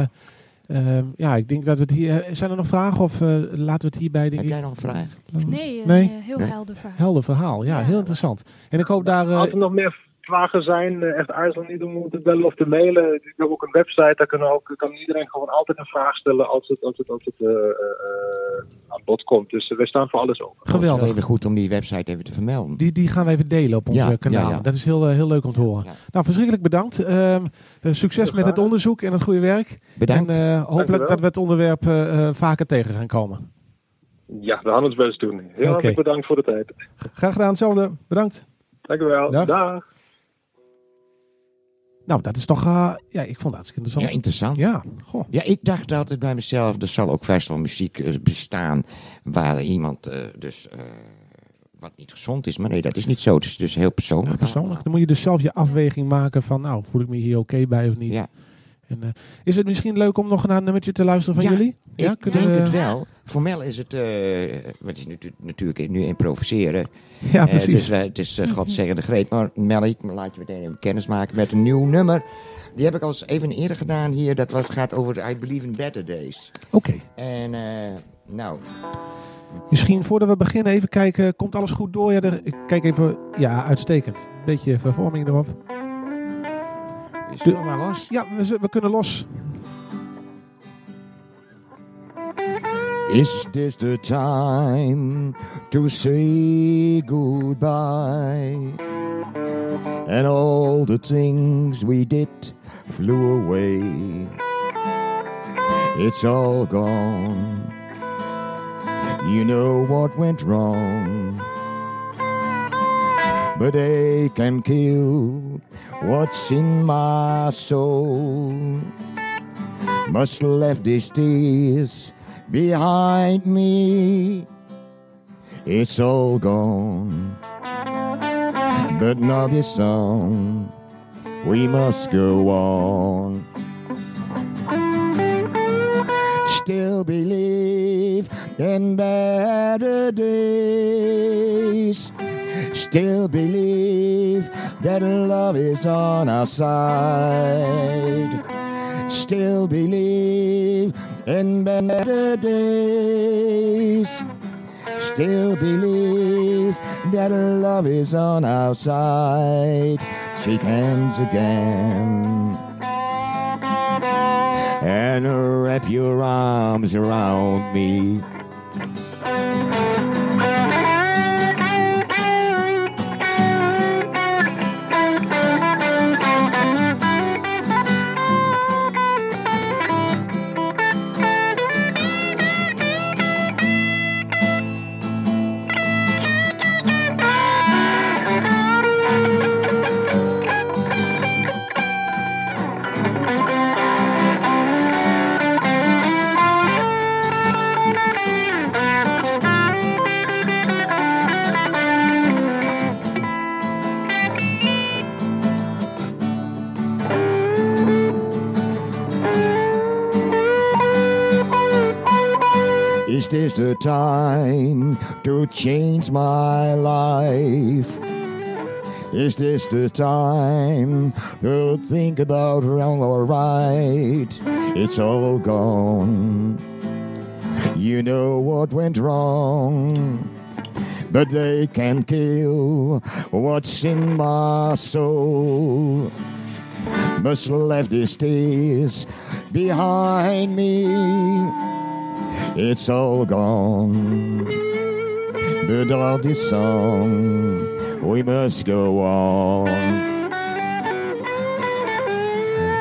[SPEAKER 2] ehm, ja, ik denk dat we het hier... Zijn er nog vragen of laten we het hierbij... Denk
[SPEAKER 7] Heb
[SPEAKER 2] ik,
[SPEAKER 7] jij nog een vraag?
[SPEAKER 5] Nee, een
[SPEAKER 2] Nee?
[SPEAKER 5] heel
[SPEAKER 7] Nee.
[SPEAKER 5] helder verhaal.
[SPEAKER 2] Helder verhaal. Ja,
[SPEAKER 5] Ja.
[SPEAKER 2] heel interessant. En ik hoop daar... eh,
[SPEAKER 6] Als er nog meer vragen zijn, eh, echt aarzel niet om te bellen of te mailen. Ik heb ook een website, daar kan, ook, kan iedereen gewoon altijd een vraag stellen als het, als het, als het eh, eh, aan bod komt. Dus wij staan voor alles open.
[SPEAKER 7] Het is
[SPEAKER 2] geweldig.
[SPEAKER 7] even goed om die website even te vermelden.
[SPEAKER 2] Die, die gaan we even delen op onze
[SPEAKER 7] Ja,
[SPEAKER 2] kanaal.
[SPEAKER 7] ja, ja.
[SPEAKER 2] Dat is heel, heel leuk om te horen.
[SPEAKER 7] Ja.
[SPEAKER 2] Nou, verschrikkelijk bedankt. Ehm, eh, succes met het onderzoek en het goede werk.
[SPEAKER 7] Bedankt.
[SPEAKER 2] En eh, hopelijk
[SPEAKER 6] Dankjewel.
[SPEAKER 2] dat we het onderwerp vaker tegen gaan komen.
[SPEAKER 6] Ja, we gaan ons best doen. Heel hartelijk bedankt voor de tijd.
[SPEAKER 2] Graag gedaan, hetzelfde. Bedankt.
[SPEAKER 6] Dank u wel.
[SPEAKER 2] Dag.
[SPEAKER 6] Dag.
[SPEAKER 2] Nou, dat is toch... eh, ja, ik vond het hartstikke
[SPEAKER 7] Ja,
[SPEAKER 2] interessant.
[SPEAKER 7] interessant.
[SPEAKER 2] Ja, goh.
[SPEAKER 7] Ja, ik dacht altijd bij mezelf, er zal ook vast wel muziek eh, bestaan waar iemand eh, dus wat niet gezond is. Maar nee, dat is niet zo. Het is dus heel persoonlijk.
[SPEAKER 2] Persoonlijk. Dan moet je dus zelf je afweging maken van... Nou, voel ik me hier oké bij of niet?
[SPEAKER 7] Ja,
[SPEAKER 2] En, eh, is het misschien leuk om nog naar een nummertje te luisteren van
[SPEAKER 7] Ja,
[SPEAKER 2] jullie?
[SPEAKER 7] ik
[SPEAKER 2] kunnen
[SPEAKER 7] denk
[SPEAKER 2] we-
[SPEAKER 7] het wel. Formeel is het, eh, het is natu- natuurlijk nu improviseren.
[SPEAKER 2] Ja,
[SPEAKER 7] Eh, het
[SPEAKER 2] precies.
[SPEAKER 7] is, eh, het is eh, godzegende greep. Maar Mel, ik laat je meteen even kennis maken met een nieuw nummer. Die heb ik al eens even eerder gedaan hier. Dat was, gaat over I Believe in Better Days.
[SPEAKER 2] Oké.
[SPEAKER 7] En eh, nou,
[SPEAKER 2] Misschien voordat we beginnen even kijken, komt alles goed door? Ja, er, ik kijk even, ja, uitstekend. Beetje vervorming erop.
[SPEAKER 7] Zullen we maar los?
[SPEAKER 2] Ja, we, z- we kunnen los.
[SPEAKER 3] Is this the time to say goodbye? And all the things we did flew away. It's all gone. You know what went wrong. But they can kill what's in my soul. Must left these tears behind me. It's all gone. But not this song. We must go on. Still believe in better days. Still believe that love is on our side. Still believe in better days. Still believe that love is on our side. Shake hands again. And wrap your arms around me. Time to change my life? Is this the time to think about wrong or right? It's all gone. You know what went wrong. But they can kill what's in my soul. Must left these tears behind me.
[SPEAKER 1] It's all gone. But of this song, we must go on.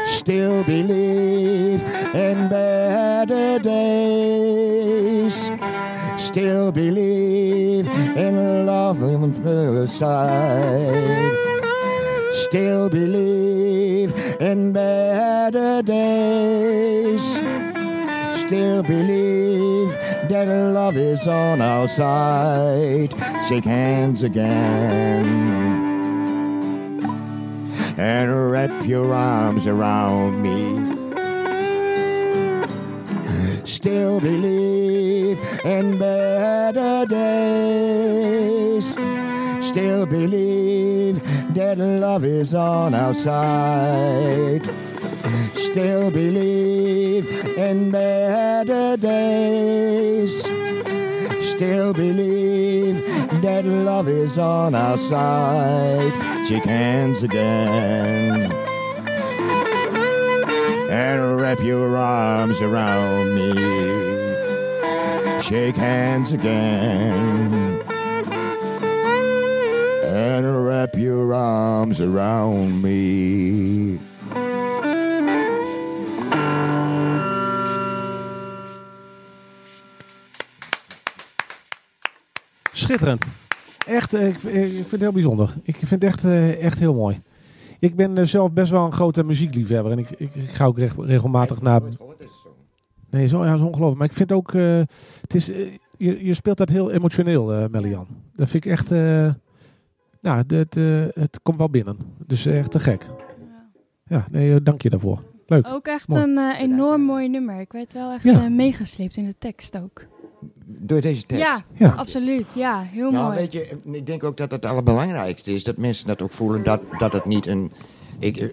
[SPEAKER 1] Still believe in better days. Still believe in love on the side. Still believe in better days. Still believe that love is on our side. Shake hands again and wrap your arms around me. Still believe in better days. Still believe that love is on our side. Still believe in better days. Still believe that love is on our side. Shake hands again and wrap your arms around me. Shake hands again and wrap your arms around me.
[SPEAKER 2] Schitterend. Echt, eh, ik, ik vind het heel bijzonder. Ik vind het echt, eh, echt heel mooi. Ik ben eh, zelf best wel een grote muziekliefhebber. En ik, ik, ik ga ook reg- regelmatig naar... Nee, zo, ja, zo ongelooflijk. Maar ik vind ook... eh, het is, eh, je, je speelt dat heel emotioneel, eh Melian. Dat vind ik echt... eh, nou, het, eh, het komt wel binnen. Dus echt te gek. Ja, nee, eh, dank je daarvoor. Leuk.
[SPEAKER 5] Ook echt
[SPEAKER 2] Mooi.
[SPEAKER 5] een eh, enorm mooi nummer. Ik werd wel echt
[SPEAKER 2] Ja.
[SPEAKER 5] eh, meegesleept in de tekst ook.
[SPEAKER 3] Door deze tekst.
[SPEAKER 5] Ja,
[SPEAKER 2] Ja.
[SPEAKER 5] absoluut. Ja, heel
[SPEAKER 3] Nou,
[SPEAKER 5] mooi.
[SPEAKER 3] weet je, ik denk ook dat het allerbelangrijkste is dat mensen dat ook voelen dat, dat het niet een. Ik,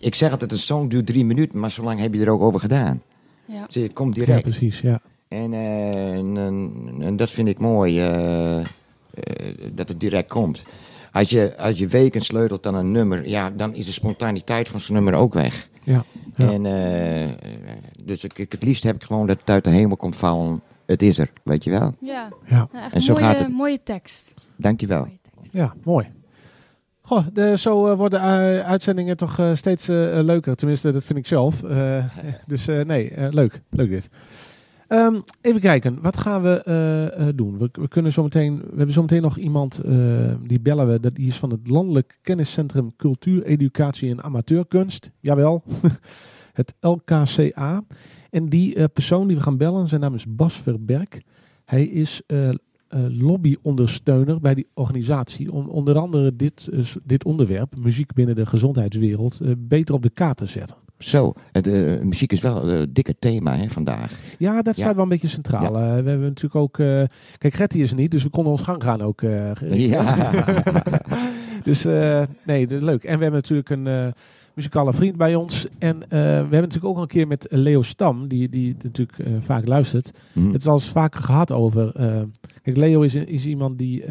[SPEAKER 3] ik zeg altijd, een song duurt drie minuten, maar zo lang heb je er ook over gedaan.
[SPEAKER 5] Ja.
[SPEAKER 3] Zie je, Het komt
[SPEAKER 2] Ja,
[SPEAKER 3] direct.
[SPEAKER 2] precies. Ja.
[SPEAKER 3] en, eh, en, en- en dat vind ik mooi, eh, eh, dat het direct komt. Als je, als je weken sleutelt aan een nummer, ja, dan is de spontaniteit van zo'n nummer ook weg.
[SPEAKER 2] Ja. Ja.
[SPEAKER 3] En, eh, dus ik, ik, het liefst heb ik gewoon dat het uit de hemel komt vallen. Het is er, weet je wel.
[SPEAKER 5] Ja,
[SPEAKER 2] Ja.
[SPEAKER 5] nou, echt
[SPEAKER 3] En zo
[SPEAKER 5] mooie,
[SPEAKER 3] gaat het.
[SPEAKER 5] mooie tekst.
[SPEAKER 3] Dankjewel.
[SPEAKER 5] Mooie tekst.
[SPEAKER 2] Ja, mooi. Goh, de, zo eh, worden eh, uitzendingen toch eh, steeds leuker. Tenminste, dat vind ik zelf. Eh, dus eh, nee, leuk. Leuk dit. Ehm, even kijken, wat gaan we eh, eh, doen? We, we, kunnen zo meteen, we hebben zometeen nog iemand, eh, die bellen we. Dat, die is van het Landelijk Kenniscentrum Cultuur, Educatie en Amateurkunst. Jawel, het LKCA. En die eh, persoon die we gaan bellen, zijn naam is Bas Verberg. Hij is eh, eh, lobbyondersteuner bij die organisatie. Om onder andere dit, dit onderwerp, muziek binnen de gezondheidswereld, beter op de kaart te zetten.
[SPEAKER 3] Zo, eh, muziek is wel een dikke thema hè, vandaag.
[SPEAKER 2] Ja, dat
[SPEAKER 3] Ja.
[SPEAKER 2] staat wel een beetje centraal. We hebben natuurlijk ook. eh, kijk, Retty is er niet, dus we konden ons gang gaan ook. eh,
[SPEAKER 3] Ja.
[SPEAKER 2] Dus eh, nee, dat is leuk. En we hebben natuurlijk een muzikale vriend bij ons. En eh, we hebben natuurlijk ook al een keer met Leo Stam, die, die natuurlijk eh, vaak luistert.
[SPEAKER 3] Hm.
[SPEAKER 2] Het is al eens vaker gehad over. eh, kijk, Leo is, is iemand die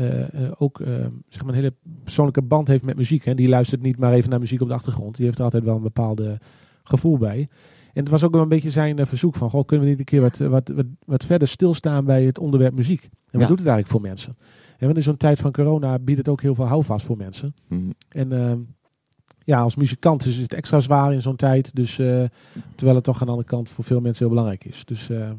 [SPEAKER 2] ook zeg maar een hele persoonlijke band heeft met muziek. Hè. Die luistert niet maar even naar muziek op de achtergrond. Die heeft er altijd wel een bepaalde gevoel bij. En het was ook wel een beetje zijn verzoek van, goh, kunnen we niet een keer wat, wat, wat, wat verder stilstaan bij het onderwerp muziek? En wat
[SPEAKER 3] Ja.
[SPEAKER 2] doet het eigenlijk voor mensen? En in zo'n tijd van corona biedt het ook heel veel houvast voor mensen.
[SPEAKER 3] Hm.
[SPEAKER 2] En ehm, ja, als muzikant is het extra zwaar in zo'n tijd. Dus, eh, terwijl het toch aan de andere kant voor veel mensen heel belangrijk is. Dus eh,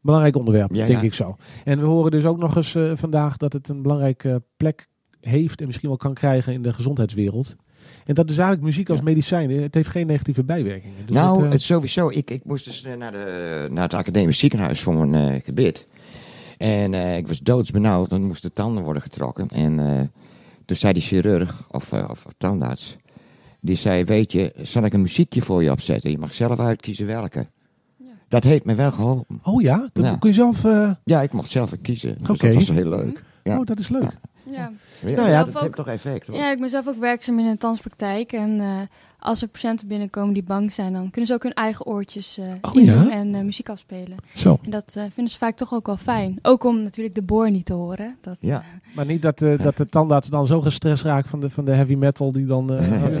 [SPEAKER 2] belangrijk onderwerp,
[SPEAKER 3] Ja,
[SPEAKER 2] denk
[SPEAKER 3] ja.
[SPEAKER 2] ik zo. En we horen dus ook nog eens eh, vandaag dat het een belangrijke plek heeft en misschien wel kan krijgen in de gezondheidswereld. En dat is eigenlijk muziek als
[SPEAKER 3] Ja.
[SPEAKER 2] medicijn. Het heeft geen negatieve bijwerkingen. Dus
[SPEAKER 3] nou,
[SPEAKER 2] dat,
[SPEAKER 3] het sowieso. Ik, ik moest dus naar, de, naar het academisch ziekenhuis voor mijn eh, gebit. En ik was doodsbenauwd. Dan moesten tanden worden getrokken. En toen zei die chirurg, of, of, of tandarts... Die zei, weet je, zal ik een muziekje voor je opzetten? Je mag zelf uitkiezen welke.
[SPEAKER 5] Ja.
[SPEAKER 3] Dat heeft me wel geholpen.
[SPEAKER 2] oh ja, dat
[SPEAKER 3] Ja.
[SPEAKER 2] kun je zelf... eh,
[SPEAKER 3] Ja, ik mocht zelf kiezen. Dus
[SPEAKER 2] Oké.
[SPEAKER 3] dat was heel leuk. Ja.
[SPEAKER 2] Oh, dat is leuk.
[SPEAKER 3] Ja.
[SPEAKER 5] Ja.
[SPEAKER 3] Ja,
[SPEAKER 2] Nou ja,
[SPEAKER 3] dat heeft toch effect, hoor.
[SPEAKER 5] ja, ik ben zelf ook werkzaam in een danspraktijk. En eh, als er patiënten binnenkomen die bang zijn, dan kunnen ze ook hun eigen oortjes eh
[SPEAKER 2] Oh,
[SPEAKER 5] in
[SPEAKER 2] ja?
[SPEAKER 5] en eh, muziek afspelen.
[SPEAKER 2] Zo.
[SPEAKER 5] En dat eh, vinden ze vaak toch ook wel fijn. Ook om natuurlijk de boor niet te horen. Dat,
[SPEAKER 3] Ja.
[SPEAKER 2] Maar niet dat, eh, dat de tandarts dan zo gestrest raakt van de, van de heavy metal die dan... eh,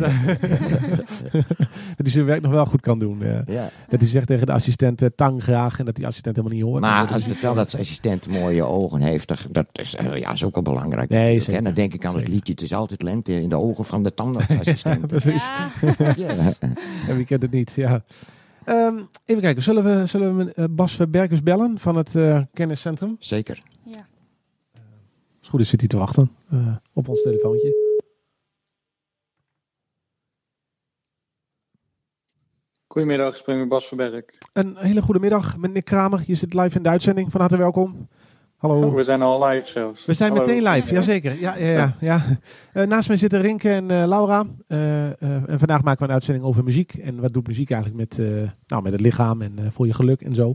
[SPEAKER 2] dat hij zijn werk nog wel goed kan doen.
[SPEAKER 3] ja.
[SPEAKER 2] Dat hij zegt tegen de assistent tang graag en dat die assistent helemaal niet hoort.
[SPEAKER 3] Maar als
[SPEAKER 2] is-
[SPEAKER 3] je vertelt dat zijn assistent mooie ogen heeft, dat- is, eh, ja, is ook wel belangrijk.
[SPEAKER 2] Nee,
[SPEAKER 3] hè. Dan denk ik aan het liedje, het is altijd lente in de ogen van de tandartsassistent.
[SPEAKER 2] Precies.
[SPEAKER 5] Ja.
[SPEAKER 3] ja.
[SPEAKER 2] En wie kent het niet, ja. Ehm, even kijken, zullen we, zullen we eh, Bas Verberkers bellen van het eh, kenniscentrum?
[SPEAKER 3] Zeker.
[SPEAKER 5] Ja.
[SPEAKER 2] Als het goed is zit hij te wachten eh, op ons telefoontje.
[SPEAKER 8] Goedemiddag, spreek met Bas Verberg.
[SPEAKER 2] Een hele goede middag met Nick Kramer. Je zit live in de uitzending. Van harte welkom. Hallo.
[SPEAKER 8] Oh, we zijn al live zelfs.
[SPEAKER 2] We zijn
[SPEAKER 8] Hallo.
[SPEAKER 2] meteen live, jazeker. Ja, ja, ja, ja. Eh, naast mij zitten Rinke en eh, Laura. Eh, en vandaag maken we een uitzending over muziek. En wat doet muziek eigenlijk met, nou, met het lichaam en voor je geluk en zo.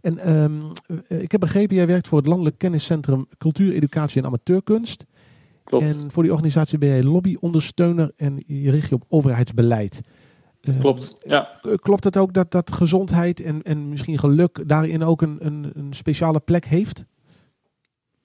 [SPEAKER 2] En ehm, eh, ik heb begrepen, jij werkt voor het Landelijk Kenniscentrum Cultuur, Educatie en Amateurkunst.
[SPEAKER 8] Klopt,
[SPEAKER 2] En voor die organisatie ben jij lobbyondersteuner en je richt je op overheidsbeleid.
[SPEAKER 8] Klopt. Ja,
[SPEAKER 2] Klopt het ook dat, dat gezondheid en, en misschien geluk daarin ook een, een, een speciale plek heeft?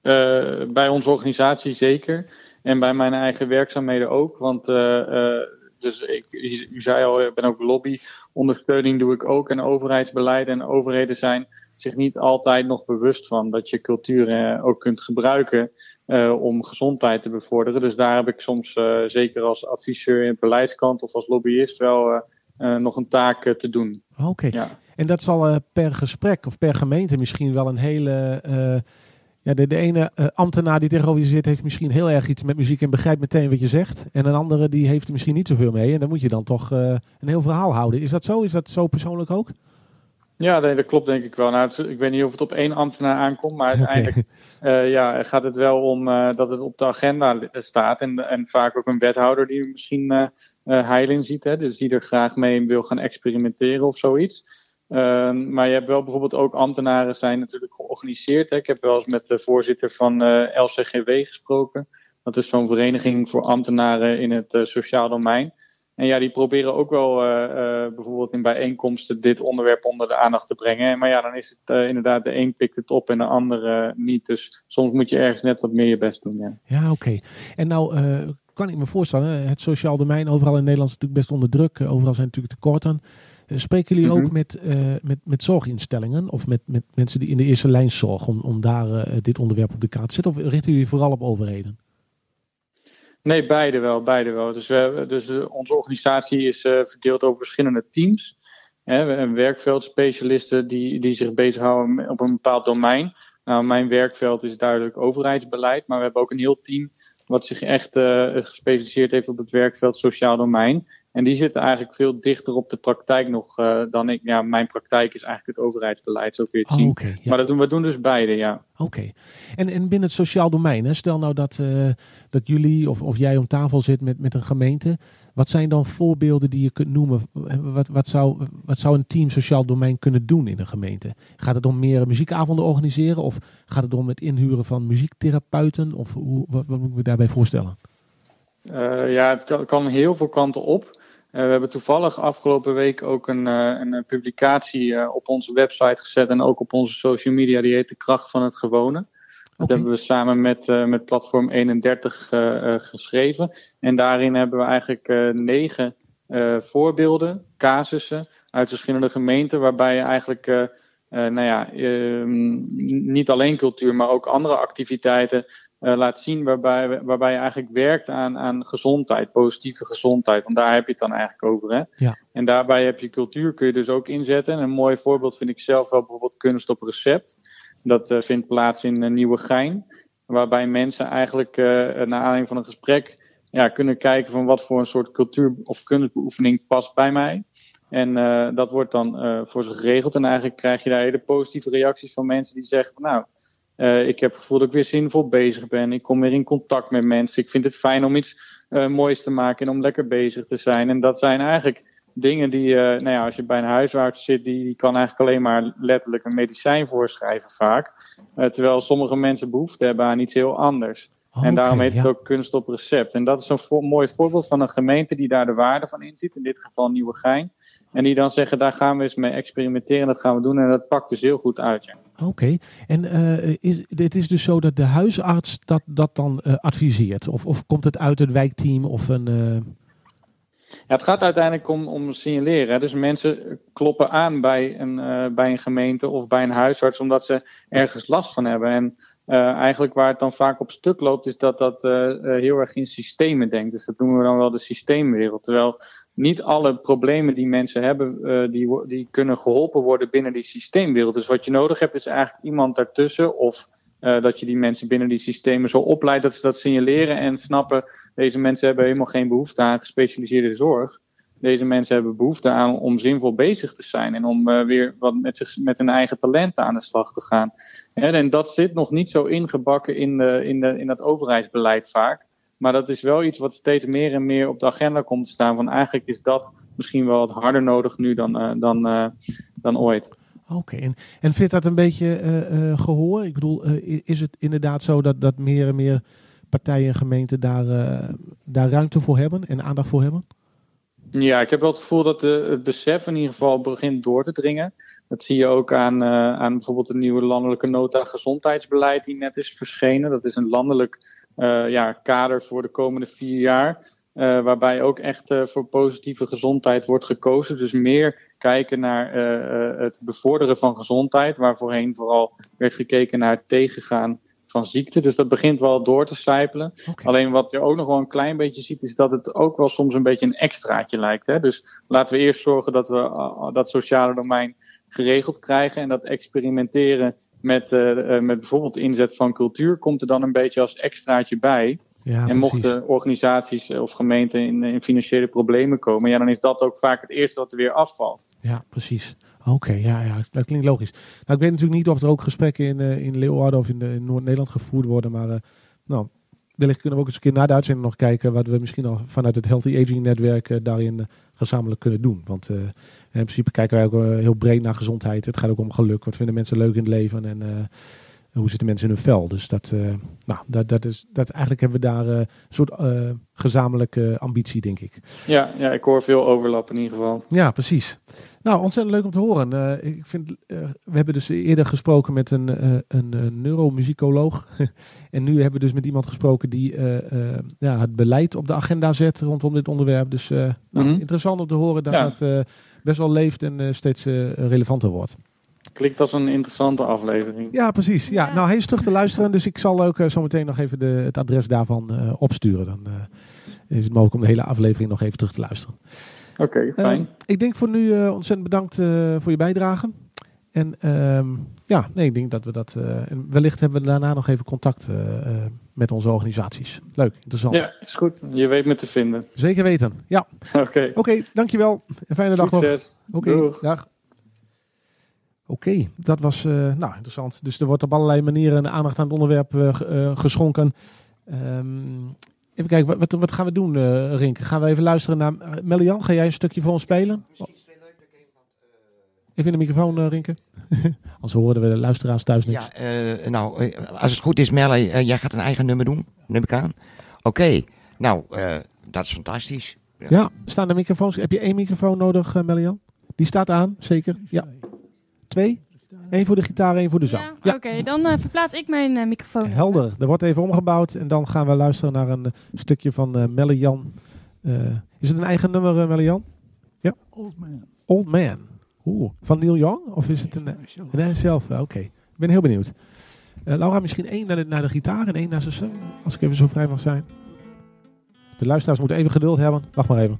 [SPEAKER 8] Eh, bij onze organisatie zeker. En bij mijn eigen werkzaamheden ook. Want eh, eh, dus ik, u zei al, ik ben ook lobbyondersteuning doe ik ook. En overheidsbeleid en overheden zijn zich niet altijd nog bewust van dat je cultuur ook kunt gebruiken eh, om gezondheid te bevorderen. Dus daar heb ik soms eh, zeker als adviseur in het beleidskant of als lobbyist wel nog een taak te doen.
[SPEAKER 2] Oké.
[SPEAKER 8] Ja.
[SPEAKER 2] En dat zal per gesprek of per gemeente misschien wel een hele. Ja, de, de ene eh, ambtenaar die tegenover je zit, heeft misschien heel erg iets met muziek en begrijpt meteen wat je zegt. En een andere die heeft er misschien niet zoveel mee. En dan moet je dan toch eh, een heel verhaal houden. Is dat zo? Is dat zo persoonlijk ook?
[SPEAKER 8] Ja, nee, dat klopt denk ik wel. Nou, het- ik weet niet of het op één ambtenaar aankomt, maar uiteindelijk eh, ja, gaat het wel om dat het op de agenda staat. En, en vaak ook een wethouder die misschien heil in ziet. Hè, dus die er graag mee wil gaan experimenteren of zoiets. Ehm, maar je hebt wel bijvoorbeeld ook ambtenaren zijn natuurlijk georganiseerd. Hè. Ik heb wel eens met de voorzitter van eh, LCGW gesproken. Dat is zo'n vereniging voor ambtenaren in het eh, sociaal domein. En ja, die proberen ook wel eh, bijvoorbeeld in bijeenkomsten dit onderwerp onder de aandacht te brengen. Maar ja, dan is het inderdaad de een pikt het op en de ander eh, niet. Dus soms moet je ergens net wat meer je best doen. Ja.
[SPEAKER 2] Ja, oké. En nou kan ik me voorstellen, het sociaal domein overal in Nederland is natuurlijk best onder druk. Overal zijn natuurlijk tekorten. Eh, spreken jullie
[SPEAKER 8] Mhm.
[SPEAKER 2] ook met, eh, met, met zorginstellingen of met, met mensen die in de eerste lijn zorgen om, om daar eh, dit onderwerp op de kaart te zetten? Of richten jullie vooral op overheden?
[SPEAKER 8] Nee, beide wel, beide wel. Dus, we, dus onze organisatie is verdeeld over verschillende teams. Hè, we hebben werkveldspecialisten die, die zich bezighouden op een bepaald domein. Nou, mijn werkveld is duidelijk overheidsbeleid, maar we hebben ook een heel team wat zich echt eh, gespecialiseerd heeft op het werkveld sociaal domein. En die zitten eigenlijk veel dichter op de praktijk nog eh, dan ik. Ja, mijn praktijk is eigenlijk het overheidsbeleid, zo kun je het
[SPEAKER 2] Oh,
[SPEAKER 8] zien.
[SPEAKER 2] ja.
[SPEAKER 8] Maar dat doen, we doen dus beide, ja.
[SPEAKER 2] Oké. En, en binnen het sociaal domein, hè, stel nou dat, eh, dat jullie of, of jij om tafel zit met, met een gemeente. Wat zijn dan voorbeelden die je kunt noemen? Wat, wat, zou, wat zou een team sociaal domein kunnen doen in een gemeente? Gaat het om meer muziekavonden organiseren? Of gaat het om het inhuren van muziektherapeuten? Of hoe, wat, wat moet ik me daarbij voorstellen?
[SPEAKER 8] Eh, ja, het kan, heel veel kanten op. Eh, we hebben toevallig afgelopen week ook een, eh, een publicatie op onze website gezet en ook op onze social media. Die heet De Kracht van het Gewone. Dat hebben we samen met, eh, met Platform 31 eh, eh, geschreven. En daarin hebben we eigenlijk negen voorbeelden, casussen uit verschillende gemeenten, waarbij je eigenlijk nou ja, ehm, niet alleen cultuur, maar ook andere activiteiten laat zien waarbij, waarbij je eigenlijk werkt aan, aan gezondheid, positieve gezondheid. Want daar heb je het dan eigenlijk over. Hè?
[SPEAKER 2] Ja.
[SPEAKER 8] En daarbij heb je cultuur, kun je dus ook inzetten. En een mooi voorbeeld vind ik zelf wel bijvoorbeeld kunst op recept. Dat eh, vindt plaats in uh, Nieuwegein. Waarbij mensen eigenlijk uh, naar aanleiding van een gesprek ja, kunnen kijken van wat voor een soort cultuur of kunstbeoefening past bij mij. En uh, dat wordt dan voor ze geregeld. En eigenlijk krijg je daar hele positieve reacties van mensen die zeggen: Nou, ik heb het gevoel dat ik weer zinvol bezig ben. Ik kom weer in contact met mensen. Ik vind het fijn om iets moois te maken en om lekker bezig te zijn. En dat zijn eigenlijk dingen die, uh, nou ja, als je bij een huisarts zit, die, die kan eigenlijk alleen maar letterlijk een medicijn voorschrijven vaak. Uh, terwijl sommige mensen behoefte hebben aan iets heel anders. en daarom
[SPEAKER 2] Oké,
[SPEAKER 8] heet het ook kunst op recept. En dat is een vo- mooi voorbeeld van een gemeente die daar de waarde van inziet. In dit geval Nieuwegein. En die dan zeggen, daar gaan we eens mee experimenteren. Dat gaan we doen. En dat pakt dus heel goed uit. Ja.
[SPEAKER 2] Oké, en eh, is, het is dus zo dat de huisarts dat, dat dan eh, adviseert? Of, of komt het uit het wijkteam of een...
[SPEAKER 8] het gaat uiteindelijk om, signaleren. Dus mensen kloppen aan bij een, eh, bij een gemeente of bij een huisarts omdat ze ergens last van hebben. En eh, eigenlijk waar het dan vaak op stuk loopt, is dat dat eh, heel erg in systemen denkt. Dus dat noemen we dan wel de systeemwereld. Terwijl niet alle problemen die mensen hebben, die, die kunnen geholpen worden binnen die systeemwereld. Dus wat je nodig hebt, is eigenlijk iemand daartussen of eh, dat je die mensen binnen die systemen zo opleidt dat ze dat signaleren en snappen, deze mensen hebben helemaal geen behoefte aan gespecialiseerde zorg. Deze mensen hebben behoefte aan om zinvol bezig te zijn en om eh, weer wat met, zich, met hun eigen talenten aan de slag te gaan. En dat zit nog niet zo ingebakken in, de, in, de, in dat overheidsbeleid vaak. Maar dat is wel iets wat steeds meer en meer op de agenda komt te staan. Van eigenlijk is dat misschien wel wat harder nodig nu dan, eh, dan, dan ooit.
[SPEAKER 2] Oké, en, en vindt dat een beetje eh, gehoor? Ik bedoel, eh, is het inderdaad zo dat, dat meer en meer partijen en gemeenten daar, daar ruimte voor hebben en aandacht voor hebben?
[SPEAKER 8] Ja, ik heb wel het gevoel dat de, het besef in ieder geval begint door te dringen. Dat zie je ook aan, aan bijvoorbeeld de nieuwe landelijke nota gezondheidsbeleid die net is verschenen. Dat is een landelijk ja, kader voor de komende vier jaar. waarbij ook echt voor positieve gezondheid wordt gekozen. Dus meer kijken naar eh, eh, het bevorderen van gezondheid. Waar voorheen vooral werd gekeken naar het tegengaan van ziekte. Dus dat begint wel door te sijpelen. Alleen wat je ook nog wel een klein beetje ziet, is dat het ook wel soms een beetje een extraatje lijkt. Hè? Dus laten we eerst zorgen dat we uh, dat sociale domein geregeld krijgen. En dat experimenteren met, uh, met bijvoorbeeld inzet van cultuur komt er dan een beetje als extraatje bij.
[SPEAKER 2] Ja,
[SPEAKER 8] en mochten organisaties of gemeenten in, in, financiële problemen komen, ja, dan is dat ook vaak het eerste wat er weer afvalt.
[SPEAKER 2] Ja, precies. Oké, ja, ja, dat klinkt logisch. Nou, ik weet natuurlijk niet of er ook gesprekken in, uh, in Leeuwarden of in, de, in Noord-Nederland gevoerd worden, maar uh, nou, wellicht kunnen we ook eens een keer na de uitzending nog kijken wat we misschien al vanuit het Healthy Aging netwerk daarin gezamenlijk kunnen doen. Want in principe kijken wij ook heel breed naar gezondheid. Het gaat ook om geluk. Wat vinden mensen leuk in het leven en hoe zitten mensen in hun vel. Dus dat, uh, nou, dat, dat is, dat eigenlijk hebben we daar uh, een soort uh, gezamenlijke ambitie, denk ik.
[SPEAKER 8] Ja, ja, ik hoor veel overlap in ieder geval.
[SPEAKER 2] Ja, precies. Nou, ontzettend leuk om te horen. Ik vind, we hebben dus eerder gesproken met een, een, een neuromusicoloog. en nu hebben we dus met iemand gesproken die ja, het beleid op de agenda zet rondom dit onderwerp. Dus nou, mm -hmm. interessant om te horen dat ja. dat best wel leeft en steeds relevanter wordt.
[SPEAKER 8] Klinkt als een interessante aflevering.
[SPEAKER 2] Ja, precies. Ja, ja. Nou, hij is terug te luisteren. Dus ik zal ook uh, zometeen nog even de, het adres daarvan uh, opsturen. Dan uh, is het mogelijk om de hele aflevering nog even terug te luisteren.
[SPEAKER 8] Oké, okay, fijn.
[SPEAKER 2] ik denk voor nu ontzettend bedankt voor je bijdrage. En um, ja, nee, ik denk dat we dat. en wellicht hebben we daarna nog even contact met onze organisaties. Leuk, interessant.
[SPEAKER 8] Ja, is goed. Je weet me te vinden.
[SPEAKER 2] Zeker weten. Ja.
[SPEAKER 8] Oké. Okay.
[SPEAKER 2] Oké, okay, dankjewel. Een fijne dag nog.
[SPEAKER 8] Succes.
[SPEAKER 2] Oké, okay, dag. Oké, okay, dat was uh, nou, interessant. Dus er wordt op allerlei manieren aandacht aan het onderwerp uh, uh, geschonken. Um, even kijken, wat, wat, gaan we doen, uh, Rink? Gaan we even luisteren naar Melian? Ga jij een stukje voor ons spelen? Even in de microfoon, uh, Rinke. Anders horen we de luisteraars thuis niet.
[SPEAKER 3] Ja, uh, nou, als het goed is, Melle, uh, jij gaat een eigen nummer doen, neem ik aan. Oké, okay. nou, uh, dat is fantastisch.
[SPEAKER 2] Ja. ja, staan de microfoons. Heb je één microfoon nodig, uh, Melian? Die staat aan, zeker? Ja. Twee? Eén voor de gitaar, één voor de zang.
[SPEAKER 5] Ja, ja. oké. Okay, dan uh, verplaats ik mijn uh, microfoon.
[SPEAKER 2] Helder. Er wordt even omgebouwd en dan gaan we luisteren naar een uh, stukje van uh, Melle-Jan. is het een eigen nummer, uh, Melle-Jan? Ja.
[SPEAKER 9] Old Man.
[SPEAKER 2] Old Man. Oeh. Van Neil Young? Of is het een... Nee, zelf. Oké. Okay. Ik ben heel benieuwd. Laura, misschien één naar de, naar de gitaar en één naar zijn zang. Als ik even zo vrij mag zijn. De luisteraars moeten even geduld hebben. Wacht maar even.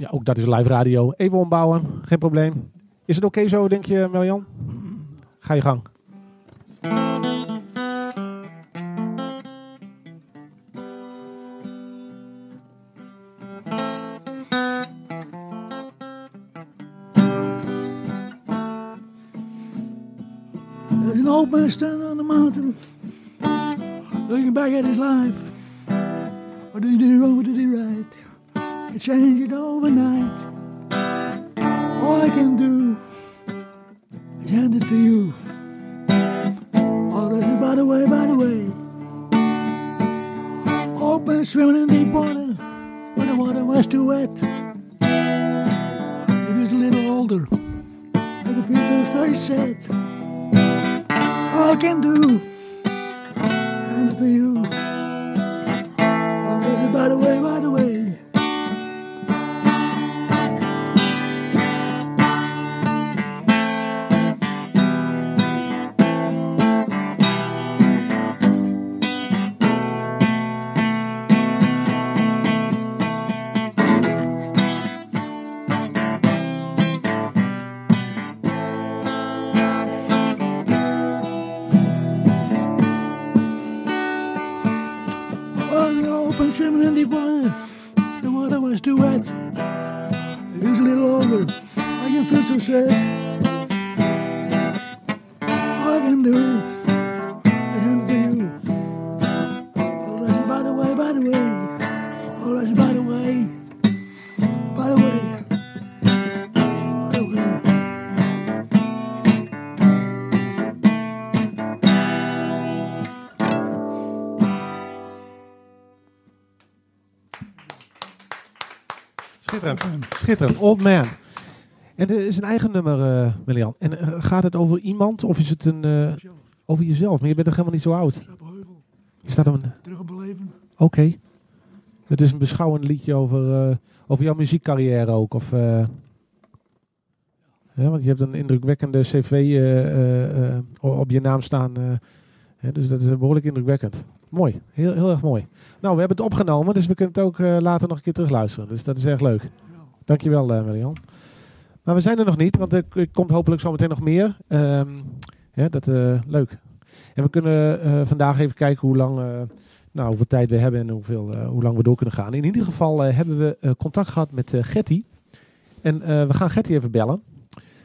[SPEAKER 2] ja, ook dat is live radio. Even ombouwen, geen probleem. Is het oké zo, denk je, Marjan? Ga je gang.
[SPEAKER 9] You know, man standing on the mountain, looking back at his life. What did he do wrong? What did he right? He changed it overnight. All I can do is hand it to you. Oh, by the way, by the way, Open swimming in deep water when the water was too wet. He was a little older, and the future was very sad. All I can do, hand it to you. By by the way. All I can do it to you. Oh, that's by the way, by the way. Oh, that's by the way. By the way. By the way.
[SPEAKER 2] Schitterend. Schitterend. Old Man. En er is een eigen nummer, eh Milian. En eh, gaat het over iemand of is het een... eh, over jezelf? Maar je bent nog helemaal niet zo oud. Je staat op een...
[SPEAKER 9] Terug op leven.
[SPEAKER 2] Oké. Het is een beschouwend liedje over, over jouw muziekcarrière ook. Of, ja, want je hebt een indrukwekkende cv op je naam staan. dus dat is behoorlijk indrukwekkend. Mooi. Heel, heel erg mooi. Nou, we hebben het opgenomen, dus we kunnen het ook later nog een keer terugluisteren. Dus dat is erg leuk. Dankjewel, uh, Marian. Maar we zijn er nog niet, want er komt hopelijk zometeen nog meer. Ehm, ja, dat, eh, leuk. En we kunnen eh, vandaag even kijken hoe lang, eh, nou, hoeveel tijd we hebben en hoeveel, hoe lang we door kunnen gaan. In ieder geval hebben we contact gehad met Getty. En we gaan Getty even bellen.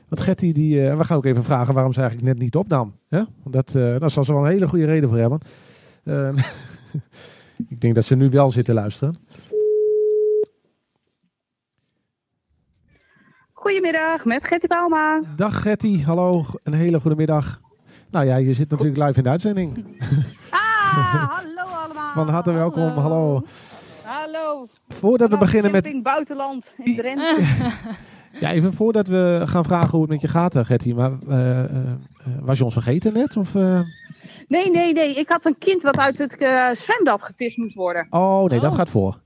[SPEAKER 2] Want Getty, die, we gaan ook even vragen waarom ze eigenlijk net niet opnam. Hè? Want dat, daar zal ze wel een hele goede reden voor hebben. Ehm, ik denk dat ze nu wel zitten luisteren.
[SPEAKER 10] Goedemiddag, met Getty Bauma.
[SPEAKER 2] Dag Getty, hallo, een hele goede middag. Nou ja, je zit natuurlijk live in de uitzending.
[SPEAKER 10] Ah, hallo allemaal.
[SPEAKER 2] Van harte welkom, hallo.
[SPEAKER 10] Hallo.
[SPEAKER 2] Voordat we beginnen met...
[SPEAKER 10] In buitenland, in Drenthe.
[SPEAKER 2] Ja, even voordat we gaan vragen hoe het met je gaat, eh, Getty. Maar eh, eh, was je ons vergeten net? Of, eh?
[SPEAKER 10] Nee, nee, nee. Ik had een kind wat uit het zwembad gevist moest worden.
[SPEAKER 2] Oh nee, dat gaat voor.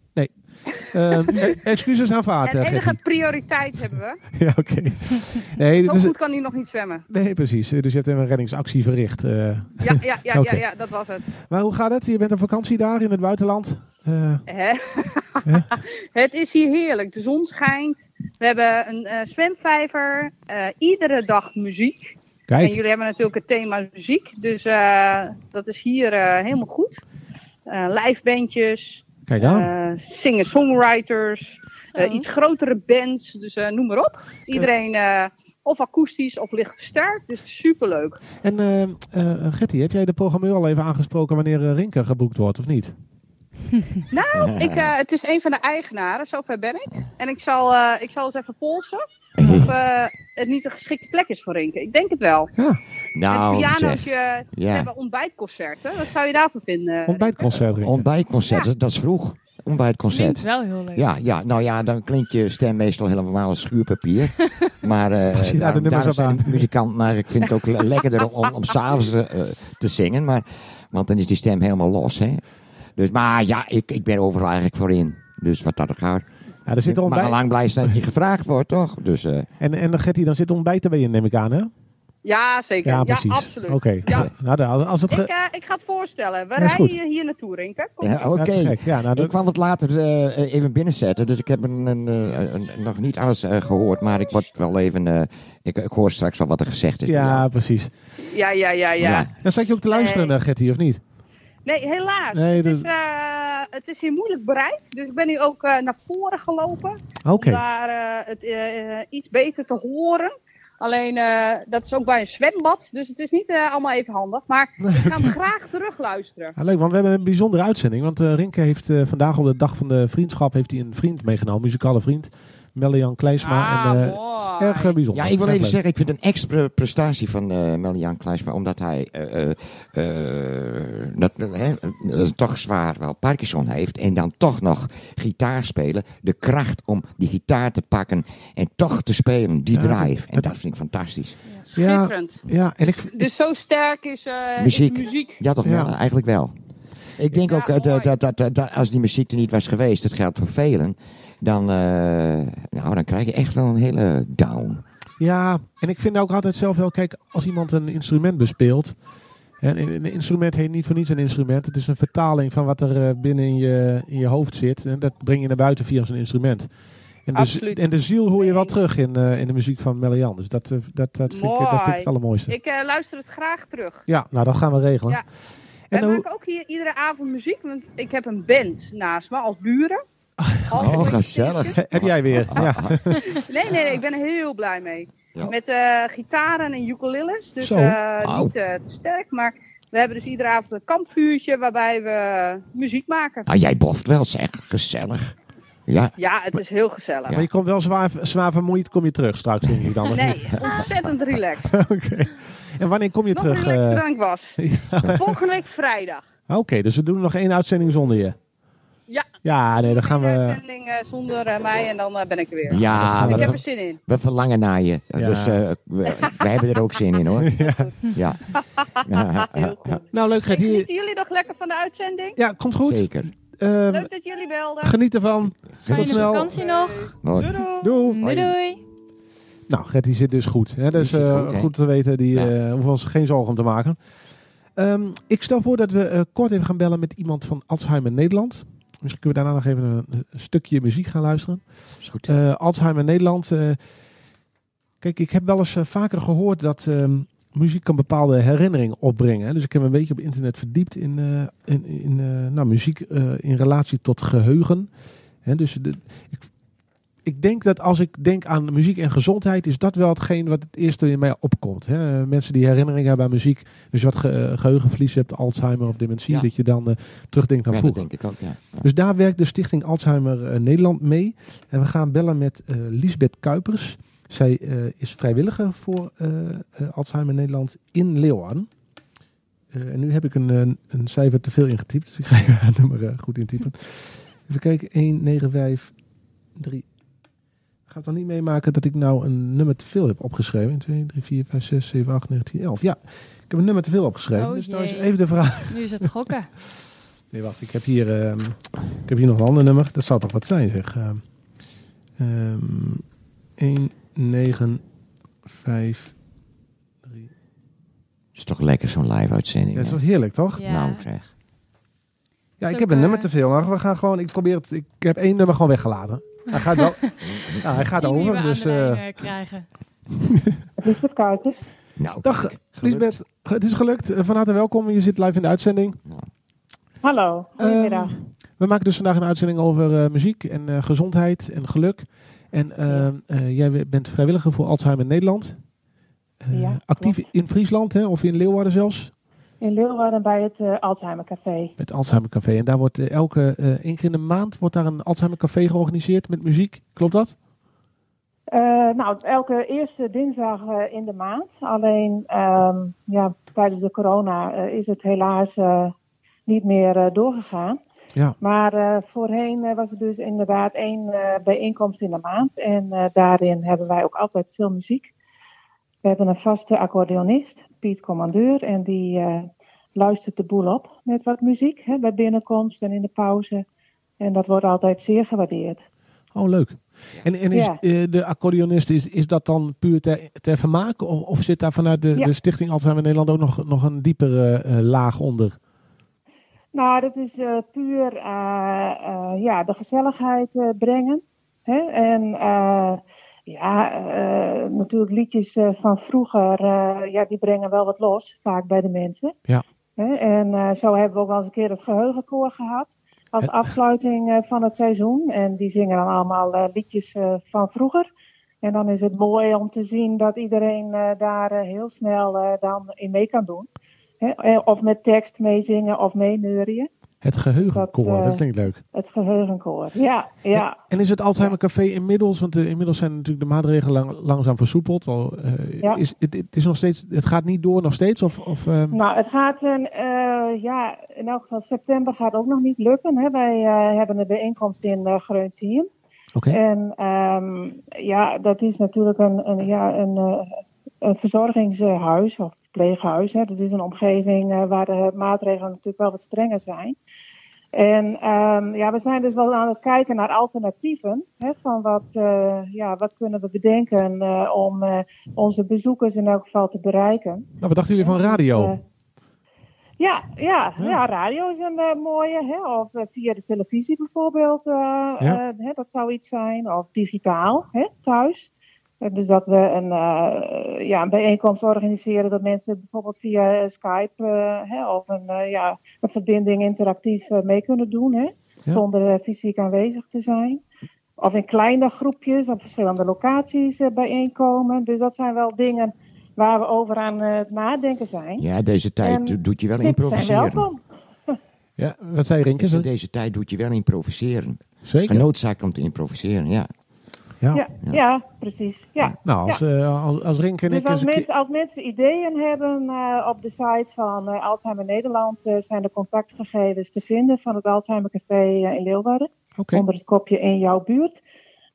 [SPEAKER 2] Eh, excuses aanvaard,
[SPEAKER 10] En enige prioriteit hebben we.
[SPEAKER 2] Ja, oké. Nee,
[SPEAKER 10] Zo
[SPEAKER 2] dus,
[SPEAKER 10] goed kan hij nog niet zwemmen.
[SPEAKER 2] nee, precies. Dus je hebt een reddingsactie verricht. eh.
[SPEAKER 10] Ja, ja, ja, ja, ja, dat was het.
[SPEAKER 2] Maar hoe gaat het? Je bent op vakantie daar in het buitenland? Eh,
[SPEAKER 10] Hè? het is hier heerlijk. De zon schijnt. We hebben een zwemvijver. iedere dag muziek.
[SPEAKER 2] Kijk.
[SPEAKER 10] En jullie hebben natuurlijk het thema muziek. Dus dat is hier helemaal goed. Live bandjes.
[SPEAKER 2] Kijk aan.
[SPEAKER 10] eh, singer-songwriters. eh, iets grotere bands. Dus eh, noem maar op. Iedereen eh, of akoestisch of licht versterkt. Dus superleuk.
[SPEAKER 2] En eh, Getty, heb jij de programmeur al even aangesproken wanneer eh, Rinke geboekt wordt of niet?
[SPEAKER 10] Nou, ik, eh, het is een van de eigenaren, zover ben ik. En ik zal, eh, ik zal eens even polsen of eh, het niet een geschikte plek is voor Rinken. Ik denk het wel.
[SPEAKER 3] Nou,
[SPEAKER 10] Met
[SPEAKER 3] zeg.
[SPEAKER 10] pianootje, we
[SPEAKER 3] Ja.
[SPEAKER 10] hebben ontbijtconcerten. Wat zou je daarvan vinden?
[SPEAKER 2] Ontbijtconcert. Rinke.
[SPEAKER 3] Ontbijtconcert, dat- dat is vroeg. Ontbijtconcert.
[SPEAKER 5] Klinkt wel heel leuk.
[SPEAKER 3] Ja, ja, nou ja, dan klinkt je stem meestal helemaal als schuurpapier. Maar eh
[SPEAKER 2] je daar de
[SPEAKER 3] daarom- zijn
[SPEAKER 2] aan.
[SPEAKER 3] muzikanten, maar ik vind het ook le- lekkerder om, om, om s'avonds te zingen. Maar, want dan is die stem helemaal los. Hè? Dus, maar ja, ik, ik ben overal eigenlijk voor in. Dus wat dat er gaat.
[SPEAKER 2] Ja, er zit
[SPEAKER 3] mag al lang blij zijn dat je gevraagd wordt, toch? Dus, eh,
[SPEAKER 2] En, en Getty, dan zit ontbijten bij je, neem ik aan, hè?
[SPEAKER 10] Ja, zeker.
[SPEAKER 2] Ja,
[SPEAKER 10] absoluut.
[SPEAKER 2] Oké.
[SPEAKER 10] Ja.
[SPEAKER 2] Nou, dan- als het
[SPEAKER 10] Ik, eh, ik ga het voorstellen. We rijden
[SPEAKER 2] goed.
[SPEAKER 10] hier naartoe, Rinken. Kom.
[SPEAKER 3] ja, oké.
[SPEAKER 2] Ja, nou, dat-
[SPEAKER 3] Ik kwam het later eh, even binnenzetten, dus ik heb een, een, eh, een- nog niet alles eh, gehoord. Maar ik word wel even. eh, ik, ik hoor straks wel wat er gezegd is.
[SPEAKER 2] ja, precies.
[SPEAKER 10] Ja, ja, ja, ja.
[SPEAKER 3] Ja.
[SPEAKER 2] Dan zat je ook te luisteren, Getty, of niet?
[SPEAKER 10] Nee, helaas.
[SPEAKER 2] Nee,
[SPEAKER 10] het, is, eh, het is hier moeilijk bereikt. Dus ik ben nu ook eh, naar voren gelopen.
[SPEAKER 2] Oké.
[SPEAKER 10] Om daar eh, het iets beter te horen. Alleen, dat is ook bij een zwembad. Dus het is niet allemaal even handig. Maar ik ga hem graag terugluisteren.
[SPEAKER 2] Ja, leuk, want we hebben een bijzondere uitzending. Want Rinke heeft vandaag op de dag van de vriendschap heeft hij een vriend meegenomen, een muzikale vriend. Melian Kleisma.
[SPEAKER 10] Ah,
[SPEAKER 2] en, eh,
[SPEAKER 10] mooi.
[SPEAKER 2] erg eh, bijzonder.
[SPEAKER 3] Ja, ik wil even
[SPEAKER 2] leuk.
[SPEAKER 3] zeggen, ik vind een extra prestatie van eh Melian Kleisma, omdat hij eh, eh, eh, dat, toch zwaar wel Parkinson heeft en dan toch nog gitaar spelen. De kracht om die gitaar te pakken en toch te spelen, die
[SPEAKER 2] Ja,
[SPEAKER 3] drive. En
[SPEAKER 2] het-
[SPEAKER 3] dat vind ik fantastisch.
[SPEAKER 2] Ja,
[SPEAKER 10] Schitterend.
[SPEAKER 2] ja, en ik,
[SPEAKER 10] Dus zo sterk is, eh,
[SPEAKER 3] Muziek.
[SPEAKER 10] is muziek.
[SPEAKER 3] Ja, toch
[SPEAKER 2] Ja.
[SPEAKER 3] wel, eigenlijk wel. Ik denk
[SPEAKER 10] Ja,
[SPEAKER 3] ook dat, dat, dat, dat als die muziek er niet was geweest, dat geldt voor velen, dan, eh, nou, dan krijg je echt wel een hele down.
[SPEAKER 2] Ja, en ik vind ook altijd zelf wel, kijk, als iemand een instrument bespeelt. En een instrument heet niet voor niets een instrument. Het is een vertaling van wat er eh, binnen in je, in je hoofd zit. En dat breng je naar buiten via zo'n instrument. En de,
[SPEAKER 10] Absoluut.
[SPEAKER 2] en de ziel hoor je wel terug in, eh, in de muziek van Melian. Dus dat, dat, dat, vind ik, dat vind ik het
[SPEAKER 10] Mooi.
[SPEAKER 2] allermooiste.
[SPEAKER 10] Ik eh, luister het graag terug.
[SPEAKER 2] Ja, nou dat gaan we regelen.
[SPEAKER 10] Ja.
[SPEAKER 2] En
[SPEAKER 10] Wij
[SPEAKER 2] hoe-
[SPEAKER 10] maken ook hier iedere avond muziek, want ik heb een band naast me als buren.
[SPEAKER 3] Oh,
[SPEAKER 10] beetje
[SPEAKER 3] gezellig.
[SPEAKER 2] Heb jij weer? Ja.
[SPEAKER 10] Nee, nee, nee, ik ben er heel blij mee.
[SPEAKER 3] Ja.
[SPEAKER 10] Met eh, gitaren en ukuleles, dus eh, niet eh, te sterk. Maar we hebben dus iedere avond een kampvuurtje waarbij we muziek maken.
[SPEAKER 3] Nou, jij boft wel, zeg. Gezellig. Ja,
[SPEAKER 10] Ja, het is heel gezellig.
[SPEAKER 2] Maar je komt wel zwaar, zwaar vermoeid, kom je terug straks denk ik dan.
[SPEAKER 10] Nee, ontzettend relaxed.
[SPEAKER 2] Oké. En wanneer kom je
[SPEAKER 10] Nog
[SPEAKER 2] terug?
[SPEAKER 10] relaxter
[SPEAKER 2] eh?
[SPEAKER 10] dan ik was. Volgende week vrijdag.
[SPEAKER 2] Oké, dus we doen nog één uitzending zonder je.
[SPEAKER 10] Ja.
[SPEAKER 2] Ja, nee, dan gaan
[SPEAKER 10] Een
[SPEAKER 2] we...
[SPEAKER 10] uitzending eh, zonder eh, mij en dan eh, ben ik er weer.
[SPEAKER 3] ja
[SPEAKER 10] ik
[SPEAKER 3] we,
[SPEAKER 10] heb
[SPEAKER 3] ver-
[SPEAKER 10] er zin in.
[SPEAKER 3] we verlangen naar je.
[SPEAKER 2] Ja.
[SPEAKER 3] Dus eh, we, wij hebben er ook zin in, hoor. Ja.
[SPEAKER 10] Heel goed.
[SPEAKER 2] Nou, leuk Gert. Hier...
[SPEAKER 10] Genieten jullie nog lekker van de uitzending?
[SPEAKER 2] Ja, komt goed.
[SPEAKER 3] Zeker.
[SPEAKER 2] Ehm,
[SPEAKER 10] Leuk dat jullie belden.
[SPEAKER 2] geniet ervan.
[SPEAKER 5] Fijne
[SPEAKER 2] Tot snel.
[SPEAKER 5] vakantie nog.
[SPEAKER 10] Doei doei.
[SPEAKER 2] Doei.
[SPEAKER 5] Doei doei.
[SPEAKER 2] Nou, Gert die zit dus goed. Hè? Eh,
[SPEAKER 3] goed,
[SPEAKER 2] goed te weten. Die
[SPEAKER 3] Ja.
[SPEAKER 2] eh, hoeven ons geen zorgen om te maken. Ehm, ik stel voor dat we eh, kort even gaan bellen met iemand van Alzheimer Nederland. Misschien kunnen we daarna nog even een, een stukje muziek gaan luisteren.
[SPEAKER 3] Is goed.
[SPEAKER 2] Eh, Alzheimer Nederland. eh, kijk, ik heb wel eens eh, vaker gehoord dat ehm, muziek kan bepaalde herinneringen opbrengen. Hè. Dus ik heb me een beetje op internet verdiept in, in, in nou, muziek in relatie tot geheugen. Hè, dus de, ik, ik denk dat als ik denk aan muziek en gezondheid, is dat wel hetgeen wat het eerste in mij opkomt. Hè. Mensen die herinneringen hebben aan muziek, dus wat ge- eh, geheugenverlies hebt, Alzheimer of dementie,
[SPEAKER 3] Ja.
[SPEAKER 2] dat je dan eh, terugdenkt aan
[SPEAKER 3] Ja, dat
[SPEAKER 2] vroeger.
[SPEAKER 3] denk ik ook, ja. Ja.
[SPEAKER 2] Dus daar werkt de Stichting Alzheimer eh, Nederland mee. En we gaan bellen met eh Lisbeth Kuipers. Zij is vrijwilliger voor Alzheimer Nederland in Leeuwarden. En nu heb ik een, een, een cijfer te veel ingetypt, dus ik ga het nummer goed intypen. Even kijken, 1953. Ik ga het dan niet meemaken dat ik nou een nummer te veel heb opgeschreven. 1, 2, 3, 4, 5, 6, 7, 8, 9, 10, 11. Ja, ik heb een nummer te veel opgeschreven.
[SPEAKER 5] Oh
[SPEAKER 2] dus nou is even de vraag.
[SPEAKER 5] Nu is het gokken.
[SPEAKER 2] Nee, wacht. Ik heb hier, ehm, ik heb hier nog een ander nummer. Dat zou toch wat zijn, zeg. Ehm ehm 1, 9, 5, 3.
[SPEAKER 3] is toch lekker zo'n live uitzending.
[SPEAKER 2] Ja, dat is heerlijk, toch?
[SPEAKER 5] Ja.
[SPEAKER 3] Nou zeg.
[SPEAKER 2] Ja, ik heb een nummer te veel. Maar we gaan gewoon, ik probeer het, ik heb één nummer gewoon weggelaten. Hij gaat wel, ja, hij gaat over. Dus, eh
[SPEAKER 5] eh, krijgen.
[SPEAKER 4] Lisbeth Kuipers.
[SPEAKER 3] Nou,
[SPEAKER 2] dag. Lisbeth. Het is gelukt. Eh, Van harte welkom. Je zit live in de uitzending.
[SPEAKER 4] Hallo, goedemiddag.
[SPEAKER 2] Ehm, we maken dus vandaag een uitzending over eh, muziek en eh, gezondheid en geluk. En ehm, eh, jij bent vrijwilliger voor Alzheimer Nederland. Eh,
[SPEAKER 4] Ja,
[SPEAKER 2] actief
[SPEAKER 4] klopt.
[SPEAKER 2] in Friesland hè, of in Leeuwarden zelfs.
[SPEAKER 4] In Leeuwarden bij het eh, Alzheimer Café.
[SPEAKER 2] Met Alzheimer Café. En daar wordt eh, elke eh, één keer in de maand wordt daar een Alzheimer Café georganiseerd met muziek. Klopt dat?
[SPEAKER 4] Nou, elke eerste dinsdag in de maand. Alleen ehm, ja, tijdens de corona is het helaas niet meer doorgegaan.
[SPEAKER 2] Ja.
[SPEAKER 4] Maar voorheen was het dus inderdaad één bijeenkomst in de maand. En daarin hebben wij ook altijd veel muziek. We hebben een vaste accordeonist, Piet Commandeur. En die eh, luistert de boel op met wat muziek hè, bij binnenkomst en in de pauze. En dat wordt altijd zeer gewaardeerd.
[SPEAKER 2] Oh, leuk. En, en is
[SPEAKER 4] Ja.
[SPEAKER 2] eh, de accordeonist, is, is dat dan puur ter, ter vermaak? Of, of zit daar vanuit de,
[SPEAKER 4] Ja.
[SPEAKER 2] de Stichting Alzheimer Nederland ook nog, nog een diepere eh, laag onder?
[SPEAKER 4] Nou, dat is puur ja, de gezelligheid brengen. Hè? En ja, eh, natuurlijk liedjes eh, van vroeger, eh, ja, die brengen wel wat los, vaak bij de mensen.
[SPEAKER 2] Ja.
[SPEAKER 4] En zo hebben we ook wel eens een keer het geheugenkoor gehad. Als afsluiting van het seizoen. En die zingen dan allemaal liedjes van vroeger. En dan is het mooi om te zien dat iedereen daar heel snel dan in mee kan doen. Of met tekst meezingen of meeneurien.
[SPEAKER 2] Het geheugenkoor,
[SPEAKER 4] Dat,
[SPEAKER 2] dat,
[SPEAKER 4] eh,
[SPEAKER 2] klinkt leuk.
[SPEAKER 4] Het geheugenkoor. Ja, ja.
[SPEAKER 2] En is het Alzheimer Café inmiddels, want eh, inmiddels zijn natuurlijk de maatregelen lang- langzaam versoepeld. Al, eh,
[SPEAKER 4] Ja.
[SPEAKER 2] is, het, het, is nog steeds, het gaat niet door nog steeds? Of, of,
[SPEAKER 4] Nou, het gaat, een, ja, in elk geval september gaat ook nog niet lukken. Hè. Wij hebben een bijeenkomst in uh, Greuntien.
[SPEAKER 2] Oké.
[SPEAKER 4] En ehm, ja, dat is natuurlijk een, een, ja, een, een verzorgingshuis of pleeghuis. Hè. Dat is een omgeving eh, waar de maatregelen natuurlijk wel wat strenger zijn. En ehm, ja, we zijn dus wel aan het kijken naar alternatieven. Hè, van wat, eh, ja, wat kunnen we bedenken eh, om onze bezoekers in elk geval te bereiken.
[SPEAKER 2] nou, wat dachten jullie van radio?
[SPEAKER 4] Ja, ja, ja. radio is een mooie. Hè? Of via de televisie bijvoorbeeld.
[SPEAKER 2] Ja.
[SPEAKER 4] hè, dat zou iets zijn. Of digitaal, hè, thuis. Dus dat we een, eh, ja, een bijeenkomst organiseren. Dat mensen bijvoorbeeld via Skype eh, hè, of een, eh, ja, een verbinding interactief mee kunnen doen. Hè?
[SPEAKER 2] Ja.
[SPEAKER 4] Zonder fysiek aanwezig te zijn. Of in kleine groepjes op verschillende locaties bijeenkomen. Dus dat zijn wel dingen waar we over aan het nadenken zijn.
[SPEAKER 3] Ja, deze tijd
[SPEAKER 4] En
[SPEAKER 3] doet je wel improviseren.
[SPEAKER 4] welkom.
[SPEAKER 2] Ja, wat zei Rinke?
[SPEAKER 3] Dus in deze tijd doet je wel improviseren.
[SPEAKER 2] Zeker.
[SPEAKER 3] Genoodzaakt om te improviseren, ja.
[SPEAKER 2] Ja.
[SPEAKER 4] Ja, ja. precies. Ja.
[SPEAKER 2] Nou, als,
[SPEAKER 4] Ja.
[SPEAKER 2] eh, als, als Rinke en
[SPEAKER 4] Dus
[SPEAKER 2] ik
[SPEAKER 4] als
[SPEAKER 2] eens een keer...
[SPEAKER 4] mensen, als mensen ideeën hebben eh, op de site van eh, Alzheimer Nederland, zijn de contactgegevens te vinden van het Alzheimer Café in Leeuwarden.
[SPEAKER 2] Oké.
[SPEAKER 4] Onder het kopje in jouw buurt.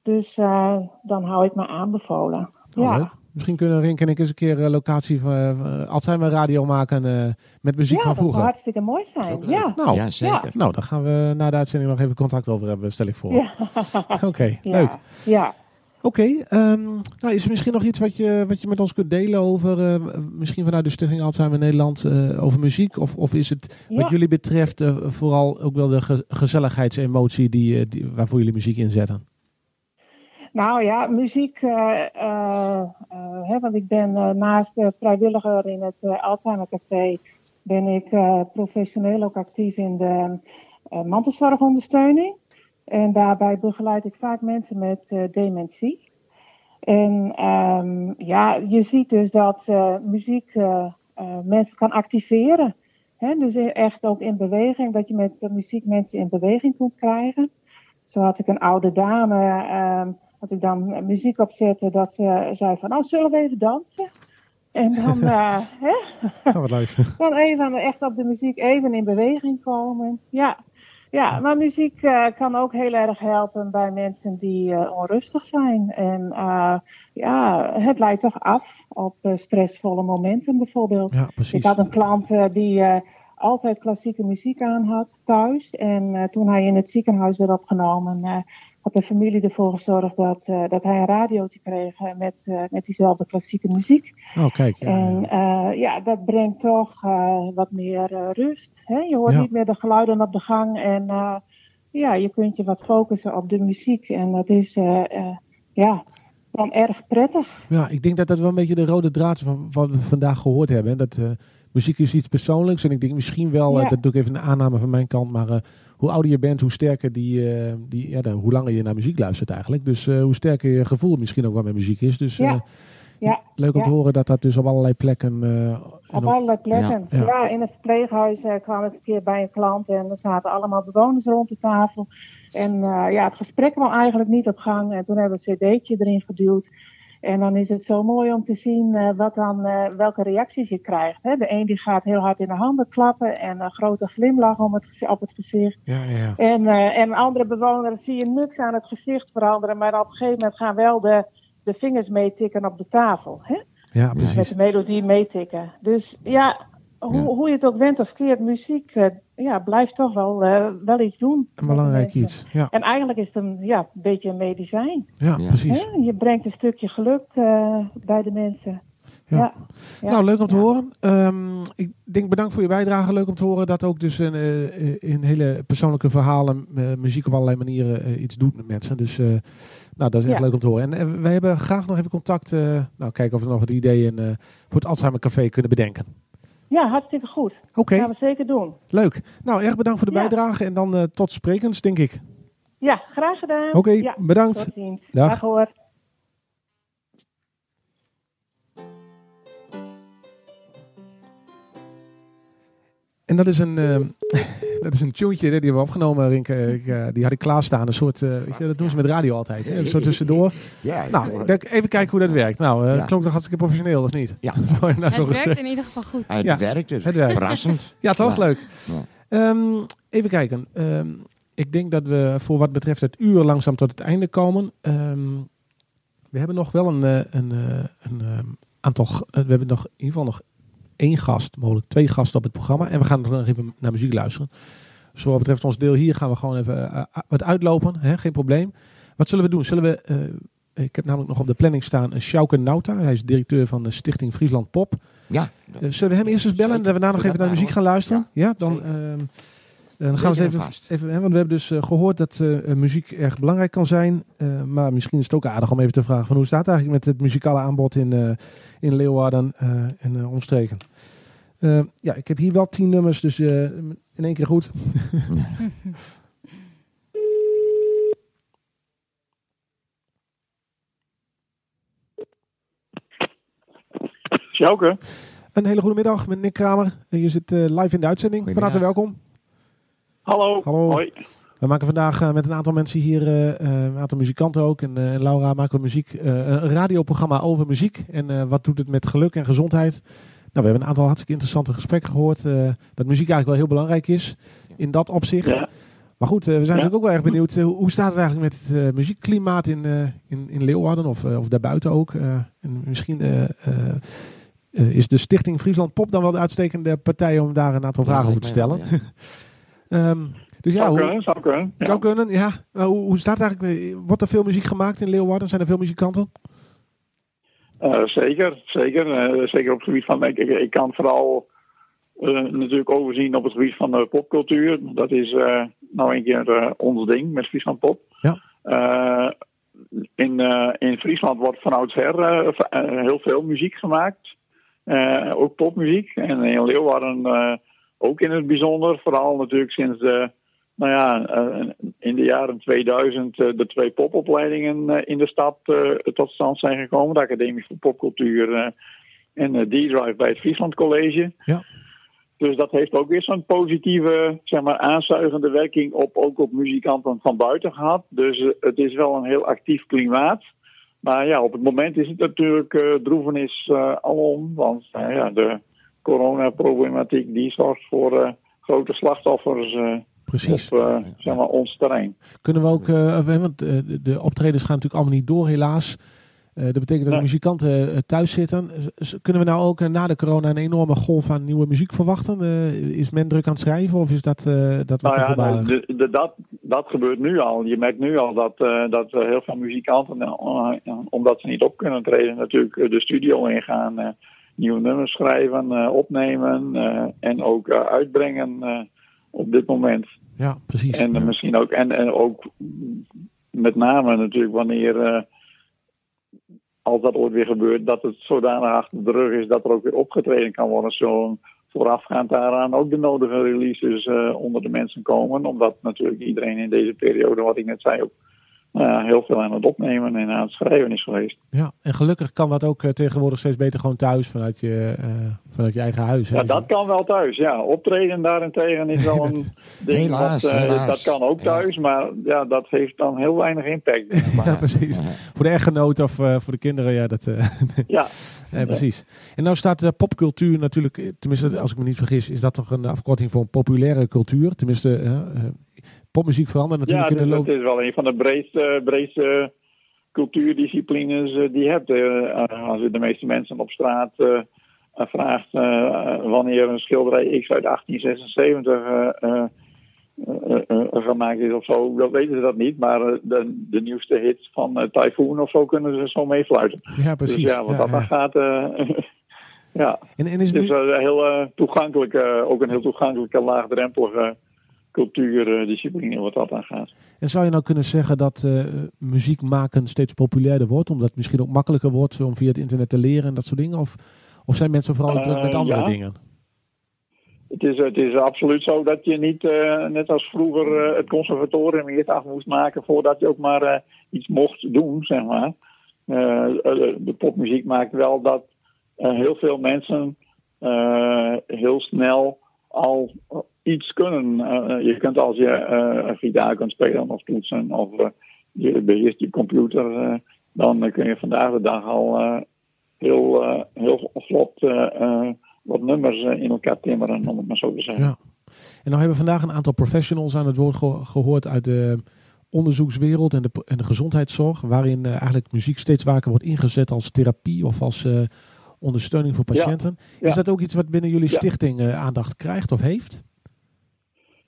[SPEAKER 4] Dus eh, dan hou ik me aanbevolen.
[SPEAKER 2] Oh,
[SPEAKER 4] ja.
[SPEAKER 2] leuk. Misschien kunnen Rinke en ik eens een keer een locatie van uh, Alzheimer radio maken eh, met muziek
[SPEAKER 4] ja,
[SPEAKER 2] van
[SPEAKER 4] dat zou
[SPEAKER 2] vroeger.
[SPEAKER 4] hartstikke mooi zijn. Ja.
[SPEAKER 2] Nou,
[SPEAKER 3] Ja, zeker.
[SPEAKER 2] nou, daar gaan we na de uitzending nog even contact over hebben, stel ik voor.
[SPEAKER 4] Ja.
[SPEAKER 2] Oké,
[SPEAKER 4] Ja.
[SPEAKER 2] leuk.
[SPEAKER 4] Ja.
[SPEAKER 2] Oké, ehm, nou, is er misschien nog iets wat je, wat je met ons kunt delen over, eh, misschien vanuit de Stichting Alzheimer Nederland, eh, over muziek? Of, of is het
[SPEAKER 4] Ja.
[SPEAKER 2] wat jullie betreft eh, vooral ook wel de ge gezelligheidsemotie die, eh, die, waarvoor jullie muziek inzetten?
[SPEAKER 4] Nou ja, muziek, eh, eh, eh, want ik ben naast vrijwilliger in het Alzheimer Café, ben ik professioneel ook actief in de mantelzorgondersteuning. En daarbij begeleid ik vaak mensen met dementie. En ehm, ja, je ziet dus dat muziek mensen kan activeren. Hè? Dus echt ook in beweging, dat je met muziek mensen in beweging kunt krijgen. Zo had ik een oude dame, als ik dan eh, muziek opzette, dat ze zei van, oh, zullen we even dansen? En dan, eh, hè?
[SPEAKER 2] Wat leuk.
[SPEAKER 4] dan even echt op de muziek even in beweging komen. Ja, ja maar muziek eh, kan ook heel erg helpen bij mensen die eh, onrustig zijn. En eh, ja, het leidt toch af op eh, stressvolle momenten bijvoorbeeld.
[SPEAKER 2] Ja, precies.
[SPEAKER 4] Ik had een klant eh, die eh, altijd klassieke muziek aan had thuis. En eh, toen hij in het ziekenhuis werd opgenomen, eh, had de familie ervoor gezorgd dat, eh, dat hij een radiootje kreeg met, eh, met diezelfde klassieke muziek.
[SPEAKER 2] Oh, kijk. Ja,
[SPEAKER 4] En eh, ja, dat brengt toch wat meer rust. Hè? Je hoort
[SPEAKER 2] Ja.
[SPEAKER 4] niet meer de geluiden op de gang en ja, je kunt je wat focussen op de muziek. En dat is ja, dan erg prettig.
[SPEAKER 2] Ja, ik denk dat dat wel een beetje de rode draad van wat we vandaag gehoord hebben. hè. Dat muziek is iets persoonlijks. En ik denk misschien wel,
[SPEAKER 4] Ja.
[SPEAKER 2] dat doe ik even een aanname van mijn kant, maar hoe ouder je bent, hoe sterker die, eh, die ja, hoe langer je naar muziek luistert eigenlijk. Dus eh, hoe sterker je gevoel misschien ook wel met muziek is. Dus
[SPEAKER 4] Ja.
[SPEAKER 2] eh,
[SPEAKER 4] Ja,
[SPEAKER 2] leuk om te horen dat dat dus op allerlei plekken... en
[SPEAKER 4] Op allerlei plekken.
[SPEAKER 2] Ja.
[SPEAKER 4] In het verpleeghuis kwam ik een keer bij een klant en er zaten allemaal bewoners rond de tafel. En ja, het gesprek kwam eigenlijk niet op gang. En toen hebben we een cd'tje erin geduwd. En dan is het zo mooi om te zien eh, wat dan, eh, welke reacties je krijgt. Hè. De een die gaat heel hard in de handen klappen en een grote glimlach om het, op het gezicht.
[SPEAKER 2] ja, ja.
[SPEAKER 4] En, eh, en andere bewoners zie je niks aan het gezicht veranderen, maar op een gegeven moment gaan wel de, de vingers meetikken op de tafel. Hè?
[SPEAKER 2] ja,
[SPEAKER 4] Met
[SPEAKER 2] precies.
[SPEAKER 4] de melodie meetikken. Dus ja, hoe,
[SPEAKER 3] Ja.
[SPEAKER 4] hoe je het ook went of keert, muziek eh, ja, blijft toch wel, eh, wel iets doen.
[SPEAKER 2] Een belangrijk iets. Ja,
[SPEAKER 4] En eigenlijk is het een, ja, een beetje een medicijn.
[SPEAKER 2] ja,
[SPEAKER 3] Ja.
[SPEAKER 2] precies.
[SPEAKER 4] Hè? Je brengt een stukje geluk eh, bij de mensen.
[SPEAKER 2] Ja.
[SPEAKER 4] Ja.
[SPEAKER 2] Nou, leuk om te
[SPEAKER 4] Ja.
[SPEAKER 2] horen. Ehm, ik denk bedankt voor je bijdrage. Leuk om te horen dat ook dus in, eh, in hele persoonlijke verhalen eh, muziek op allerlei manieren iets doet met mensen. Dus eh, nou, dat is echt
[SPEAKER 4] Ja.
[SPEAKER 2] leuk om te horen. En wij hebben graag nog even contact. eh, nou, kijken of we nog wat ideeën eh, voor het Alzheimer Café kunnen bedenken.
[SPEAKER 4] Ja, hartstikke goed.
[SPEAKER 2] Oké,
[SPEAKER 4] Gaan we zeker doen.
[SPEAKER 2] leuk. Nou, erg bedankt voor de bijdrage en dan eh, tot sprekens, denk ik.
[SPEAKER 4] Ja, graag gedaan.
[SPEAKER 2] Oké,
[SPEAKER 4] Ja,
[SPEAKER 2] bedankt.
[SPEAKER 4] Tot ziens.
[SPEAKER 2] Dag.
[SPEAKER 4] Dag hoor.
[SPEAKER 2] En dat is een, ehm, dat is een tuentje die hebben we opgenomen, Rinke. Ik, eh, die had ik klaarstaan. Een soort, eh, weet je, dat doen ze met radio altijd. Hè? Een soort tussendoor.
[SPEAKER 1] Ja,
[SPEAKER 2] Nou, ik- even kijken hoe dat werkt. Nou, eh
[SPEAKER 1] Ja.
[SPEAKER 2] klonk toch hartstikke professioneel, of niet?
[SPEAKER 1] Ja.
[SPEAKER 2] Zo, nou, zo
[SPEAKER 5] Het
[SPEAKER 2] gesprek.
[SPEAKER 5] werkt in ieder geval goed.
[SPEAKER 1] het
[SPEAKER 2] Ja.
[SPEAKER 1] werkt dus.
[SPEAKER 2] Het werkt.
[SPEAKER 1] Verrassend.
[SPEAKER 2] Ja, toch?
[SPEAKER 1] Ja.
[SPEAKER 2] Leuk.
[SPEAKER 1] Ja.
[SPEAKER 2] Ehm, even kijken. Ehm, ik denk dat we voor wat betreft het uur langzaam tot het einde komen. Ehm, we hebben nog wel een, eh, een, eh, een ehm, aantal... eh, we hebben nog in ieder geval nog één gast, mogelijk twee gasten op het programma. En we gaan nog even naar muziek luisteren. Zo wat betreft ons deel hier gaan we gewoon even eh, eh, wat uitlopen. Hè? Geen probleem. Wat zullen we doen? Zullen we... eh, ik heb namelijk nog op de planning staan een Sjouke Nauta. Hij is directeur van de Stichting Friesland Pop.
[SPEAKER 1] Ja,
[SPEAKER 2] zullen we hem eerst eens bellen en daarna nog even naar muziek gaan luisteren? Ja, dan, dan gaan we eens even,
[SPEAKER 1] vast.
[SPEAKER 2] even hè, want we hebben dus eh, gehoord dat eh, eh, muziek erg belangrijk kan zijn. Eh, maar misschien is het ook aardig om even te vragen van hoe staat het eigenlijk met het muzikale aanbod in, eh, in Leeuwarden eh, en eh, omstreken. Eh, ja, ik heb hier wel tien nummers, dus eh, in één keer goed.
[SPEAKER 11] Sjouke,
[SPEAKER 2] Een hele goede middag met Nick Kramer. Eh, Je zit eh, live in de uitzending. Van harte welkom.
[SPEAKER 11] Hallo.
[SPEAKER 2] Hallo.
[SPEAKER 11] Hoi.
[SPEAKER 2] We maken vandaag eh, met een aantal mensen hier, eh, eh, een aantal muzikanten ook. En eh, Laura maken we muziek, eh, een radioprogramma over muziek. En eh, wat doet het met geluk en gezondheid? Nou, we hebben een aantal hartstikke interessante gesprekken gehoord. eh, dat muziek eigenlijk wel heel belangrijk is in dat opzicht.
[SPEAKER 11] Ja.
[SPEAKER 2] Maar goed, we zijn
[SPEAKER 11] Ja.
[SPEAKER 2] natuurlijk ook wel erg benieuwd. hoe- hoe staat het eigenlijk met het eh, muziekklimaat in, eh, in, in Leeuwarden of, of daarbuiten ook? Eh, en misschien eh, eh, eh, is de Stichting Friesland Pop dan wel de uitstekende partij om daar een aantal
[SPEAKER 1] Ja,
[SPEAKER 2] vragen over te stellen. Ehm, dus ja,
[SPEAKER 11] zou
[SPEAKER 2] hoe,
[SPEAKER 11] kunnen, zou kunnen. Ja.
[SPEAKER 2] zou kunnen, ja. Maar hoe, hoe staat het eigenlijk? Wordt er veel muziek gemaakt in Leeuwarden? Zijn er veel muzikanten?
[SPEAKER 11] Eh, zeker, zeker. Eh, zeker op het gebied van. Ik, ik, ik kan vooral eh, natuurlijk overzien op het gebied van de popcultuur. Dat is nou een keer ons ding met Friesland Pop.
[SPEAKER 2] Ja.
[SPEAKER 11] In, in Friesland wordt van oudsher heel veel muziek gemaakt. Ook popmuziek. En in Leeuwarden ook in het bijzonder. Vooral natuurlijk sinds de, nou ja, eh, in de jaren 2000 eh, de twee popopleidingen eh, in de stad tot stand zijn gekomen. De Academie voor Popcultuur en D-Drive bij het Friesland College.
[SPEAKER 2] Ja.
[SPEAKER 11] Dus dat heeft ook weer zo'n positieve, zeg maar, aanzuigende werking op, ook op muzikanten van buiten gehad. Dus het is wel een heel actief klimaat. Maar ja, op het moment is het natuurlijk eh droevenis eh alom. Want ja, de coronaproblematiek die zorgt voor eh, grote slachtoffers eh,
[SPEAKER 2] Precies.
[SPEAKER 11] op eh, zeg maar, ons terrein.
[SPEAKER 2] Kunnen we ook, we- want de, de optredens gaan natuurlijk allemaal niet door helaas. Dat betekent dat de muzikanten thuis zitten. Kunnen we nou ook na de corona een enorme golf aan nieuwe muziek verwachten? Is men druk aan het schrijven of is dat, dat wat
[SPEAKER 11] Nou
[SPEAKER 2] te
[SPEAKER 11] ja, de, de- dat, dat gebeurt nu al. Je merkt nu al dat, dat heel veel muzikanten, omdat ze niet op kunnen treden, natuurlijk de studio ingaan. Nieuwe nummers schrijven, eh, opnemen eh, en ook eh, uitbrengen op dit moment.
[SPEAKER 2] Ja, precies.
[SPEAKER 11] En misschien ook, en, en ook met name natuurlijk wanneer, als dat ooit weer gebeurt, dat het zodanig achter de rug is dat er ook weer opgetreden kan worden. Zo voorafgaand daaraan ook de nodige releases onder de mensen komen. Omdat natuurlijk iedereen in deze periode, wat ik net zei, ook nou ja, heel veel aan het opnemen en aan het schrijven is geweest.
[SPEAKER 2] Ja, en gelukkig kan dat ook eh, tegenwoordig steeds beter gewoon thuis vanuit je, eh, vanuit je eigen huis. hè?
[SPEAKER 11] Ja, dat kan wel thuis. Ja, optreden daarentegen is wel een ding.
[SPEAKER 1] Helaas,
[SPEAKER 11] wat, eh,
[SPEAKER 1] helaas.
[SPEAKER 11] Dat kan ook
[SPEAKER 1] Ja.
[SPEAKER 11] thuis, maar ja, dat heeft dan heel weinig impact.
[SPEAKER 2] Ja, precies. Voor de echtgenoot of eh, voor de kinderen, ja, dat... eh,
[SPEAKER 11] Ja,
[SPEAKER 2] Ja, precies. En nou staat eh, popcultuur natuurlijk, tenminste als ik me niet vergis, is dat toch een afkorting voor populaire cultuur? Tenminste, popmuziek verandert
[SPEAKER 11] ja
[SPEAKER 2] natuurlijk in
[SPEAKER 11] dus
[SPEAKER 2] de loop.
[SPEAKER 11] het is wel een van de breedste, breedste cultuurdisciplines eh, die je hebt. Eh, als je de meeste mensen op straat eh, eh, vraagt eh, wanneer een schilderij X uit 1876 eh, eh, eh, eh, gemaakt is of zo, dan weten ze dat niet. Maar eh, de, de nieuwste hits van eh, Typhoon of zo kunnen ze zo meefluiten.
[SPEAKER 2] Ja, precies.
[SPEAKER 11] Dus ja, wat
[SPEAKER 2] Ja,
[SPEAKER 11] dat dan
[SPEAKER 2] ja.
[SPEAKER 11] gaat. eh, ja,
[SPEAKER 2] En, en is
[SPEAKER 11] het
[SPEAKER 2] nu,
[SPEAKER 11] is een heel eh, toegankelijke, ook een heel toegankelijke, laagdrempelige cultuurdiscipline wat dat aan gaat.
[SPEAKER 2] en zou je nou kunnen zeggen dat eh, muziek maken steeds populairder wordt, omdat het misschien ook makkelijker wordt om via het internet te leren en dat soort dingen? Of, of zijn mensen vooral druk met
[SPEAKER 11] Eh,
[SPEAKER 2] andere
[SPEAKER 11] ja.
[SPEAKER 2] dingen?
[SPEAKER 11] Het is, het is absoluut zo dat je niet, eh, net als vroeger, eh, het conservatorium eerst af moest maken voordat je ook maar eh, iets mocht doen, zeg maar. Eh, eh, de popmuziek maakt wel dat eh, heel veel mensen eh, heel snel al iets kunnen. Eh, je kunt als je eh, gitaar kunt spelen of toetsen of eh, je beheerst je computer, eh, dan kun je vandaag de dag al eh, heel, eh, heel vlot eh, eh, wat nummers eh, in elkaar timmeren, om het maar zo te zeggen.
[SPEAKER 2] Ja. En nou hebben we vandaag een aantal professionals aan het woord ge- gehoord uit de onderzoekswereld en de, en de gezondheidszorg, waarin eh, eigenlijk muziek steeds vaker wordt ingezet als therapie of als eh, ondersteuning voor patiënten.
[SPEAKER 11] ja.
[SPEAKER 2] Is dat ook iets wat binnen jullie
[SPEAKER 11] Ja.
[SPEAKER 2] stichting eh, aandacht krijgt of heeft?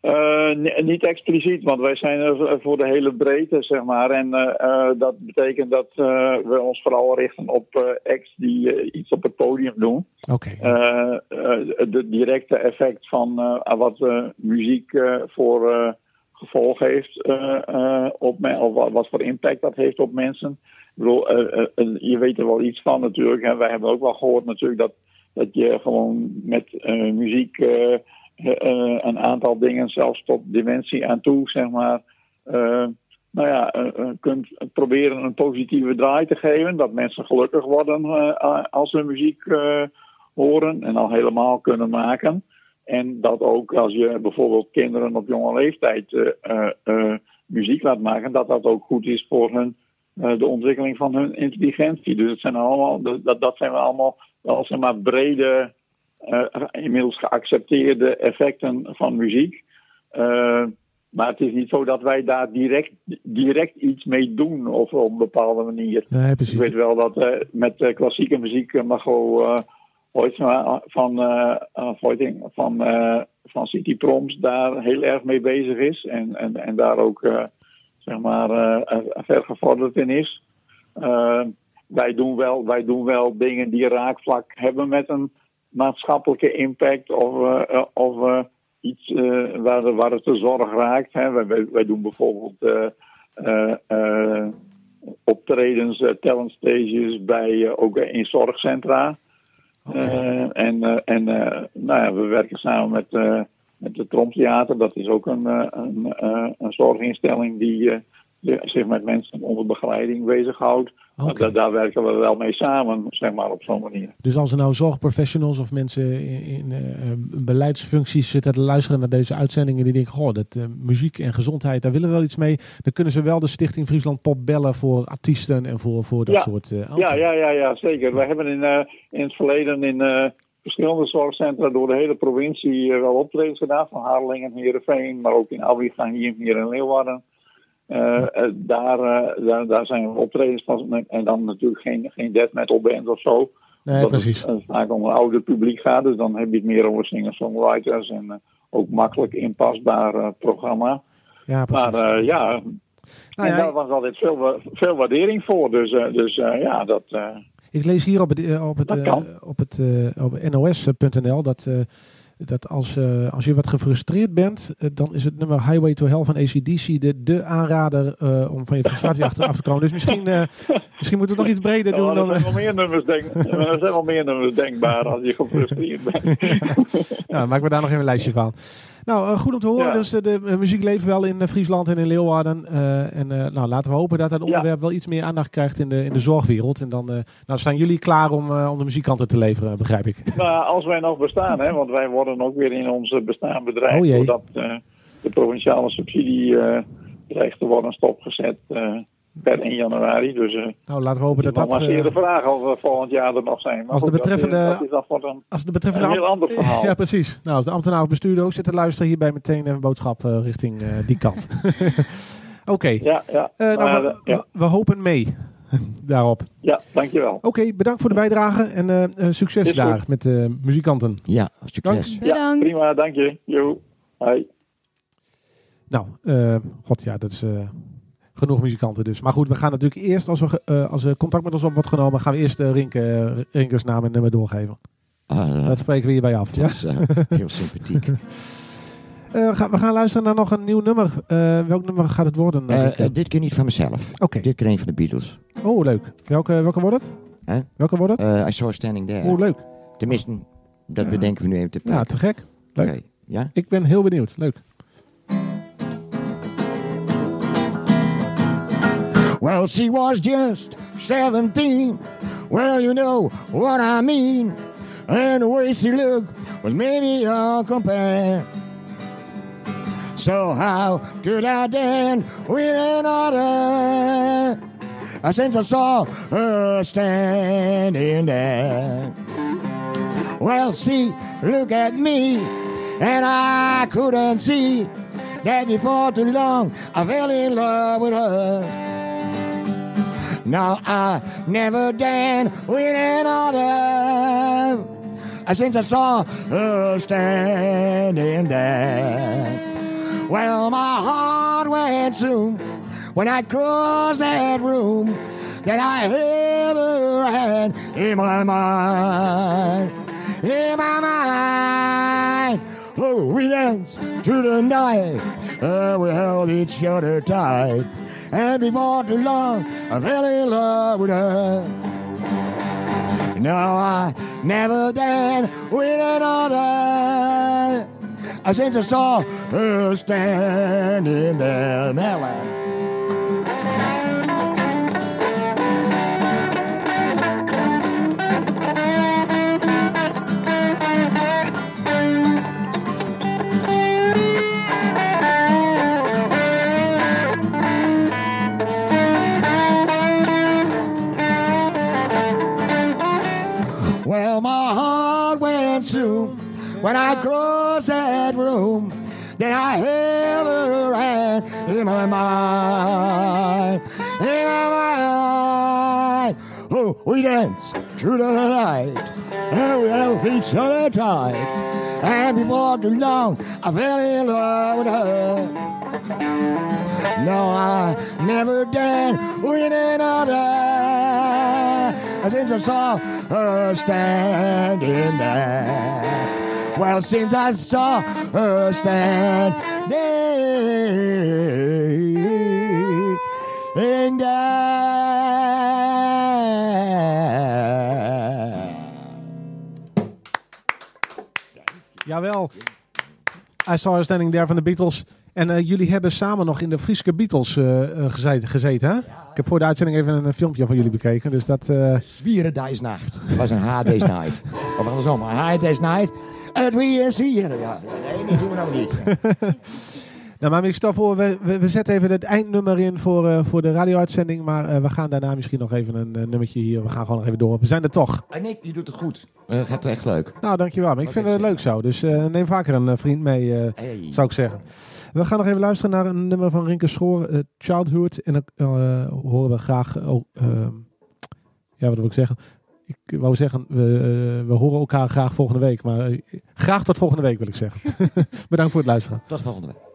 [SPEAKER 11] Eh, ni- niet expliciet, want wij zijn er voor de hele breedte, zeg maar. En eh, eh, dat betekent dat we ons vooral richten op acts die iets op het podium doen.
[SPEAKER 2] Oké.
[SPEAKER 11] De directe effect van wat muziek voor gevolg heeft op of wat, voor impact dat heeft op mensen. Ik bedoel, je weet er wel iets van natuurlijk. Hè. Wij hebben ook wel gehoord natuurlijk dat, dat je gewoon met muziek een aantal dingen, zelfs tot dementie aan toe, zeg maar. eh, nou ja, eh, eh, kunt proberen een positieve draai te geven. Dat mensen gelukkig worden eh, als ze muziek eh, horen en al helemaal kunnen maken. En dat ook als je bijvoorbeeld kinderen op jonge leeftijd eh, eh, eh, muziek laat maken, dat dat ook goed is voor hun, eh, de ontwikkeling van hun intelligentie. Dus het zijn allemaal, dat, dat zijn allemaal wel zeg maar brede, eh, inmiddels geaccepteerde effecten van muziek. Eh, maar het is niet zo dat wij daar direct, direct iets mee doen of op een bepaalde manier.
[SPEAKER 2] Nee, precies.
[SPEAKER 11] Ik weet wel dat eh, met eh, klassieke muziek uh, Margot Hoytsma van, van, van City Proms daar heel erg mee bezig is. En, en, en daar ook zeg maar uh, ver gevorderd in is. Wij, doen wel, wij doen wel dingen die raakvlak hebben met een maatschappelijke impact of, uh, of iets waar, waar het de zorg raakt. Hè. Wij, wij doen bijvoorbeeld optredens, uh, talent stages bij, ook in zorgcentra. Okay. En en nou ja, we werken samen met, met het Tromtheater. Dat is ook een, een, een zorginstelling die zich met mensen onder begeleiding bezighoudt. Okay. Daar, daar, werken we wel mee samen, zeg maar, op zo'n manier.
[SPEAKER 2] Dus als er nou zorgprofessionals of mensen in, in uh, beleidsfuncties zitten te luisteren naar deze uitzendingen, die denken, goh, dat, uh, muziek en gezondheid, daar willen we wel iets mee. Dan kunnen ze wel de Stichting Friesland Pop bellen voor artiesten en voor, voor dat
[SPEAKER 11] ja.
[SPEAKER 2] soort...
[SPEAKER 11] Uh, ja, ja, ja, ja, zeker. We hebben in, in het verleden in verschillende zorgcentra door de hele provincie wel optredens gedaan. Van Harlingen, Heerenveen, maar ook in Albiga hier, hier in Leeuwarden. Uh, uh, daar, uh, daar, daar zijn optredens van. En dan natuurlijk geen, geen death metal band of zo.
[SPEAKER 2] Nee,
[SPEAKER 11] dat
[SPEAKER 2] precies.
[SPEAKER 11] het vaak om een ouder publiek gaat. Dus dan heb je het meer over singer-songwriters. En ook makkelijk inpasbaar programma.
[SPEAKER 2] Ja, precies.
[SPEAKER 11] Maar ja, nou, en ja, daar was altijd veel, veel waardering voor. Dus, dus ja, dat...
[SPEAKER 2] ik lees hier op het, op het, op het op nos.nl dat dat als, uh, als je wat gefrustreerd bent, uh, dan is het nummer Highway to Hell van ACDC de, de aanrader uh, om van je frustratie af, te, komen. Dus misschien, misschien moeten we nog iets breder doen.
[SPEAKER 11] Ja,
[SPEAKER 2] dan,
[SPEAKER 11] er, zijn wel meer nummers denk, er zijn wel meer nummers denkbaar als je gefrustreerd bent.
[SPEAKER 2] nou, maken we daar nog even een lijstje van. Nou, goed om te horen. Ja. Dus de muziek leeft wel in Friesland en in Leeuwarden. en nou, laten we hopen dat dat onderwerp wel iets meer aandacht krijgt in de, in de zorgwereld. En dan nou, staan jullie klaar om, om de muziekkanten te leveren, begrijp ik.
[SPEAKER 11] Nou, als wij nog bestaan, hè, want wij worden ook weer in ons bestaan bedreigd. Oh doordat uh, de provinciale subsidie dreigt te worden stopgezet per 1 januari. Dus
[SPEAKER 2] nou, laten we hopen dat dat...
[SPEAKER 11] Is de vraag of we volgend jaar er nog zijn. Maar
[SPEAKER 2] als de betreffende...
[SPEAKER 11] Dat, is, dat is een,
[SPEAKER 2] als de betreffende
[SPEAKER 11] een heel ander verhaal.
[SPEAKER 2] Ja, precies. Nou, als de ambtenaar of bestuurder ook zit te luisteren, hierbij meteen een boodschap richting die kant. Oké. Okay.
[SPEAKER 11] Ja, ja.
[SPEAKER 2] nou, we, ja. We, we hopen mee daarop.
[SPEAKER 11] Ja, dankjewel.
[SPEAKER 2] Oké, okay, bedankt voor de bijdrage en uh, uh, succes daar met de uh, muzikanten.
[SPEAKER 3] Ja, succes.
[SPEAKER 5] Dank.
[SPEAKER 11] Ja, prima, dank je. Jo, hoi.
[SPEAKER 2] Nou, god ja, dat is genoeg muzikanten dus. Maar goed, we gaan natuurlijk eerst, als, we, als er contact met ons op wordt genomen, gaan we eerst de Rinke, Rinkers naam en nummer doorgeven.
[SPEAKER 3] Ah,
[SPEAKER 2] dat spreken we hierbij af.
[SPEAKER 3] Dat is heel sympathiek.
[SPEAKER 2] We, gaan, we gaan luisteren naar nog een nieuw nummer. Welk nummer gaat het worden?
[SPEAKER 3] Dit keer niet van mezelf.
[SPEAKER 2] Okay.
[SPEAKER 3] Dit keer een van de Beatles.
[SPEAKER 2] Oh, leuk. Welke, welke wordt het?
[SPEAKER 3] Huh?
[SPEAKER 2] Welke wordt het?
[SPEAKER 3] I Saw Standing There.
[SPEAKER 2] Oh, leuk.
[SPEAKER 3] Tenminste, dat bedenken we nu even te
[SPEAKER 2] Ja, te gek. Leuk.
[SPEAKER 3] Okay. Ja?
[SPEAKER 2] Ik ben heel benieuwd. Leuk.
[SPEAKER 1] Well, she was just 17. Well, you know what I mean. And the way she looked,
[SPEAKER 3] was maybe uncompared. So how could I dance with another? Since I saw her standing there. Well, see, look at me, and I couldn't see that before too long I fell in love with her. Now I never dance with another since I saw her standing there. Well, my heart went soon when I crossed that room. That I held her in my mind, in my mind. Oh, we danced through the night, and we held each other tight. And before too long, I fell in love with her. No, I never did with another. Since I saw her standing there, Melon. Well, my heart went soon when I crossed that room. Then I held her hand in my mind, in my mind. Oh, we danced through the night, and we held each other tight. And before too long, I fell in love with her. No, I never danced with another since I saw uh, her standing there. Well, since I saw uh, her standing there.
[SPEAKER 2] Jawel. I Saw Her Standing There van de Beatles. En eh, jullie hebben samen nog in de Frieske Beatles eh, eh, gezeten, gezeten, hè? Ik heb voor de uitzending even een, filmpje van jullie bekeken. Dus dat... eh
[SPEAKER 3] Zwierendijsnacht. Het was een Harday's Night. Of andersom, een Harday's Night. Het weer zwieren. Ja, nee, dat doen we nou niet.
[SPEAKER 2] Nou, maar ik stel voor, we, we, we zetten even het eindnummer in voor, voor de radio-uitzending. Maar we gaan daarna misschien nog even een nummertje hier. We gaan gewoon nog even door. We zijn er toch.
[SPEAKER 3] En Nick, je doet het goed. Het gaat echt leuk.
[SPEAKER 2] Nou, dankjewel. Maar ik
[SPEAKER 3] Wat
[SPEAKER 2] vind
[SPEAKER 3] ik
[SPEAKER 2] het leuk zo. Dus neem vaker een vriend mee,
[SPEAKER 3] Hey.
[SPEAKER 2] zou ik zeggen. We gaan nog even luisteren naar een nummer van Rinke Schoor, eh, Childhood. En dan eh, horen we graag... Oh, ehm, ja, wat wil ik zeggen? Ik wou zeggen, we, eh, we horen elkaar graag volgende week. Maar eh, graag tot volgende week, wil ik zeggen. Bedankt voor het luisteren.
[SPEAKER 3] Tot volgende week.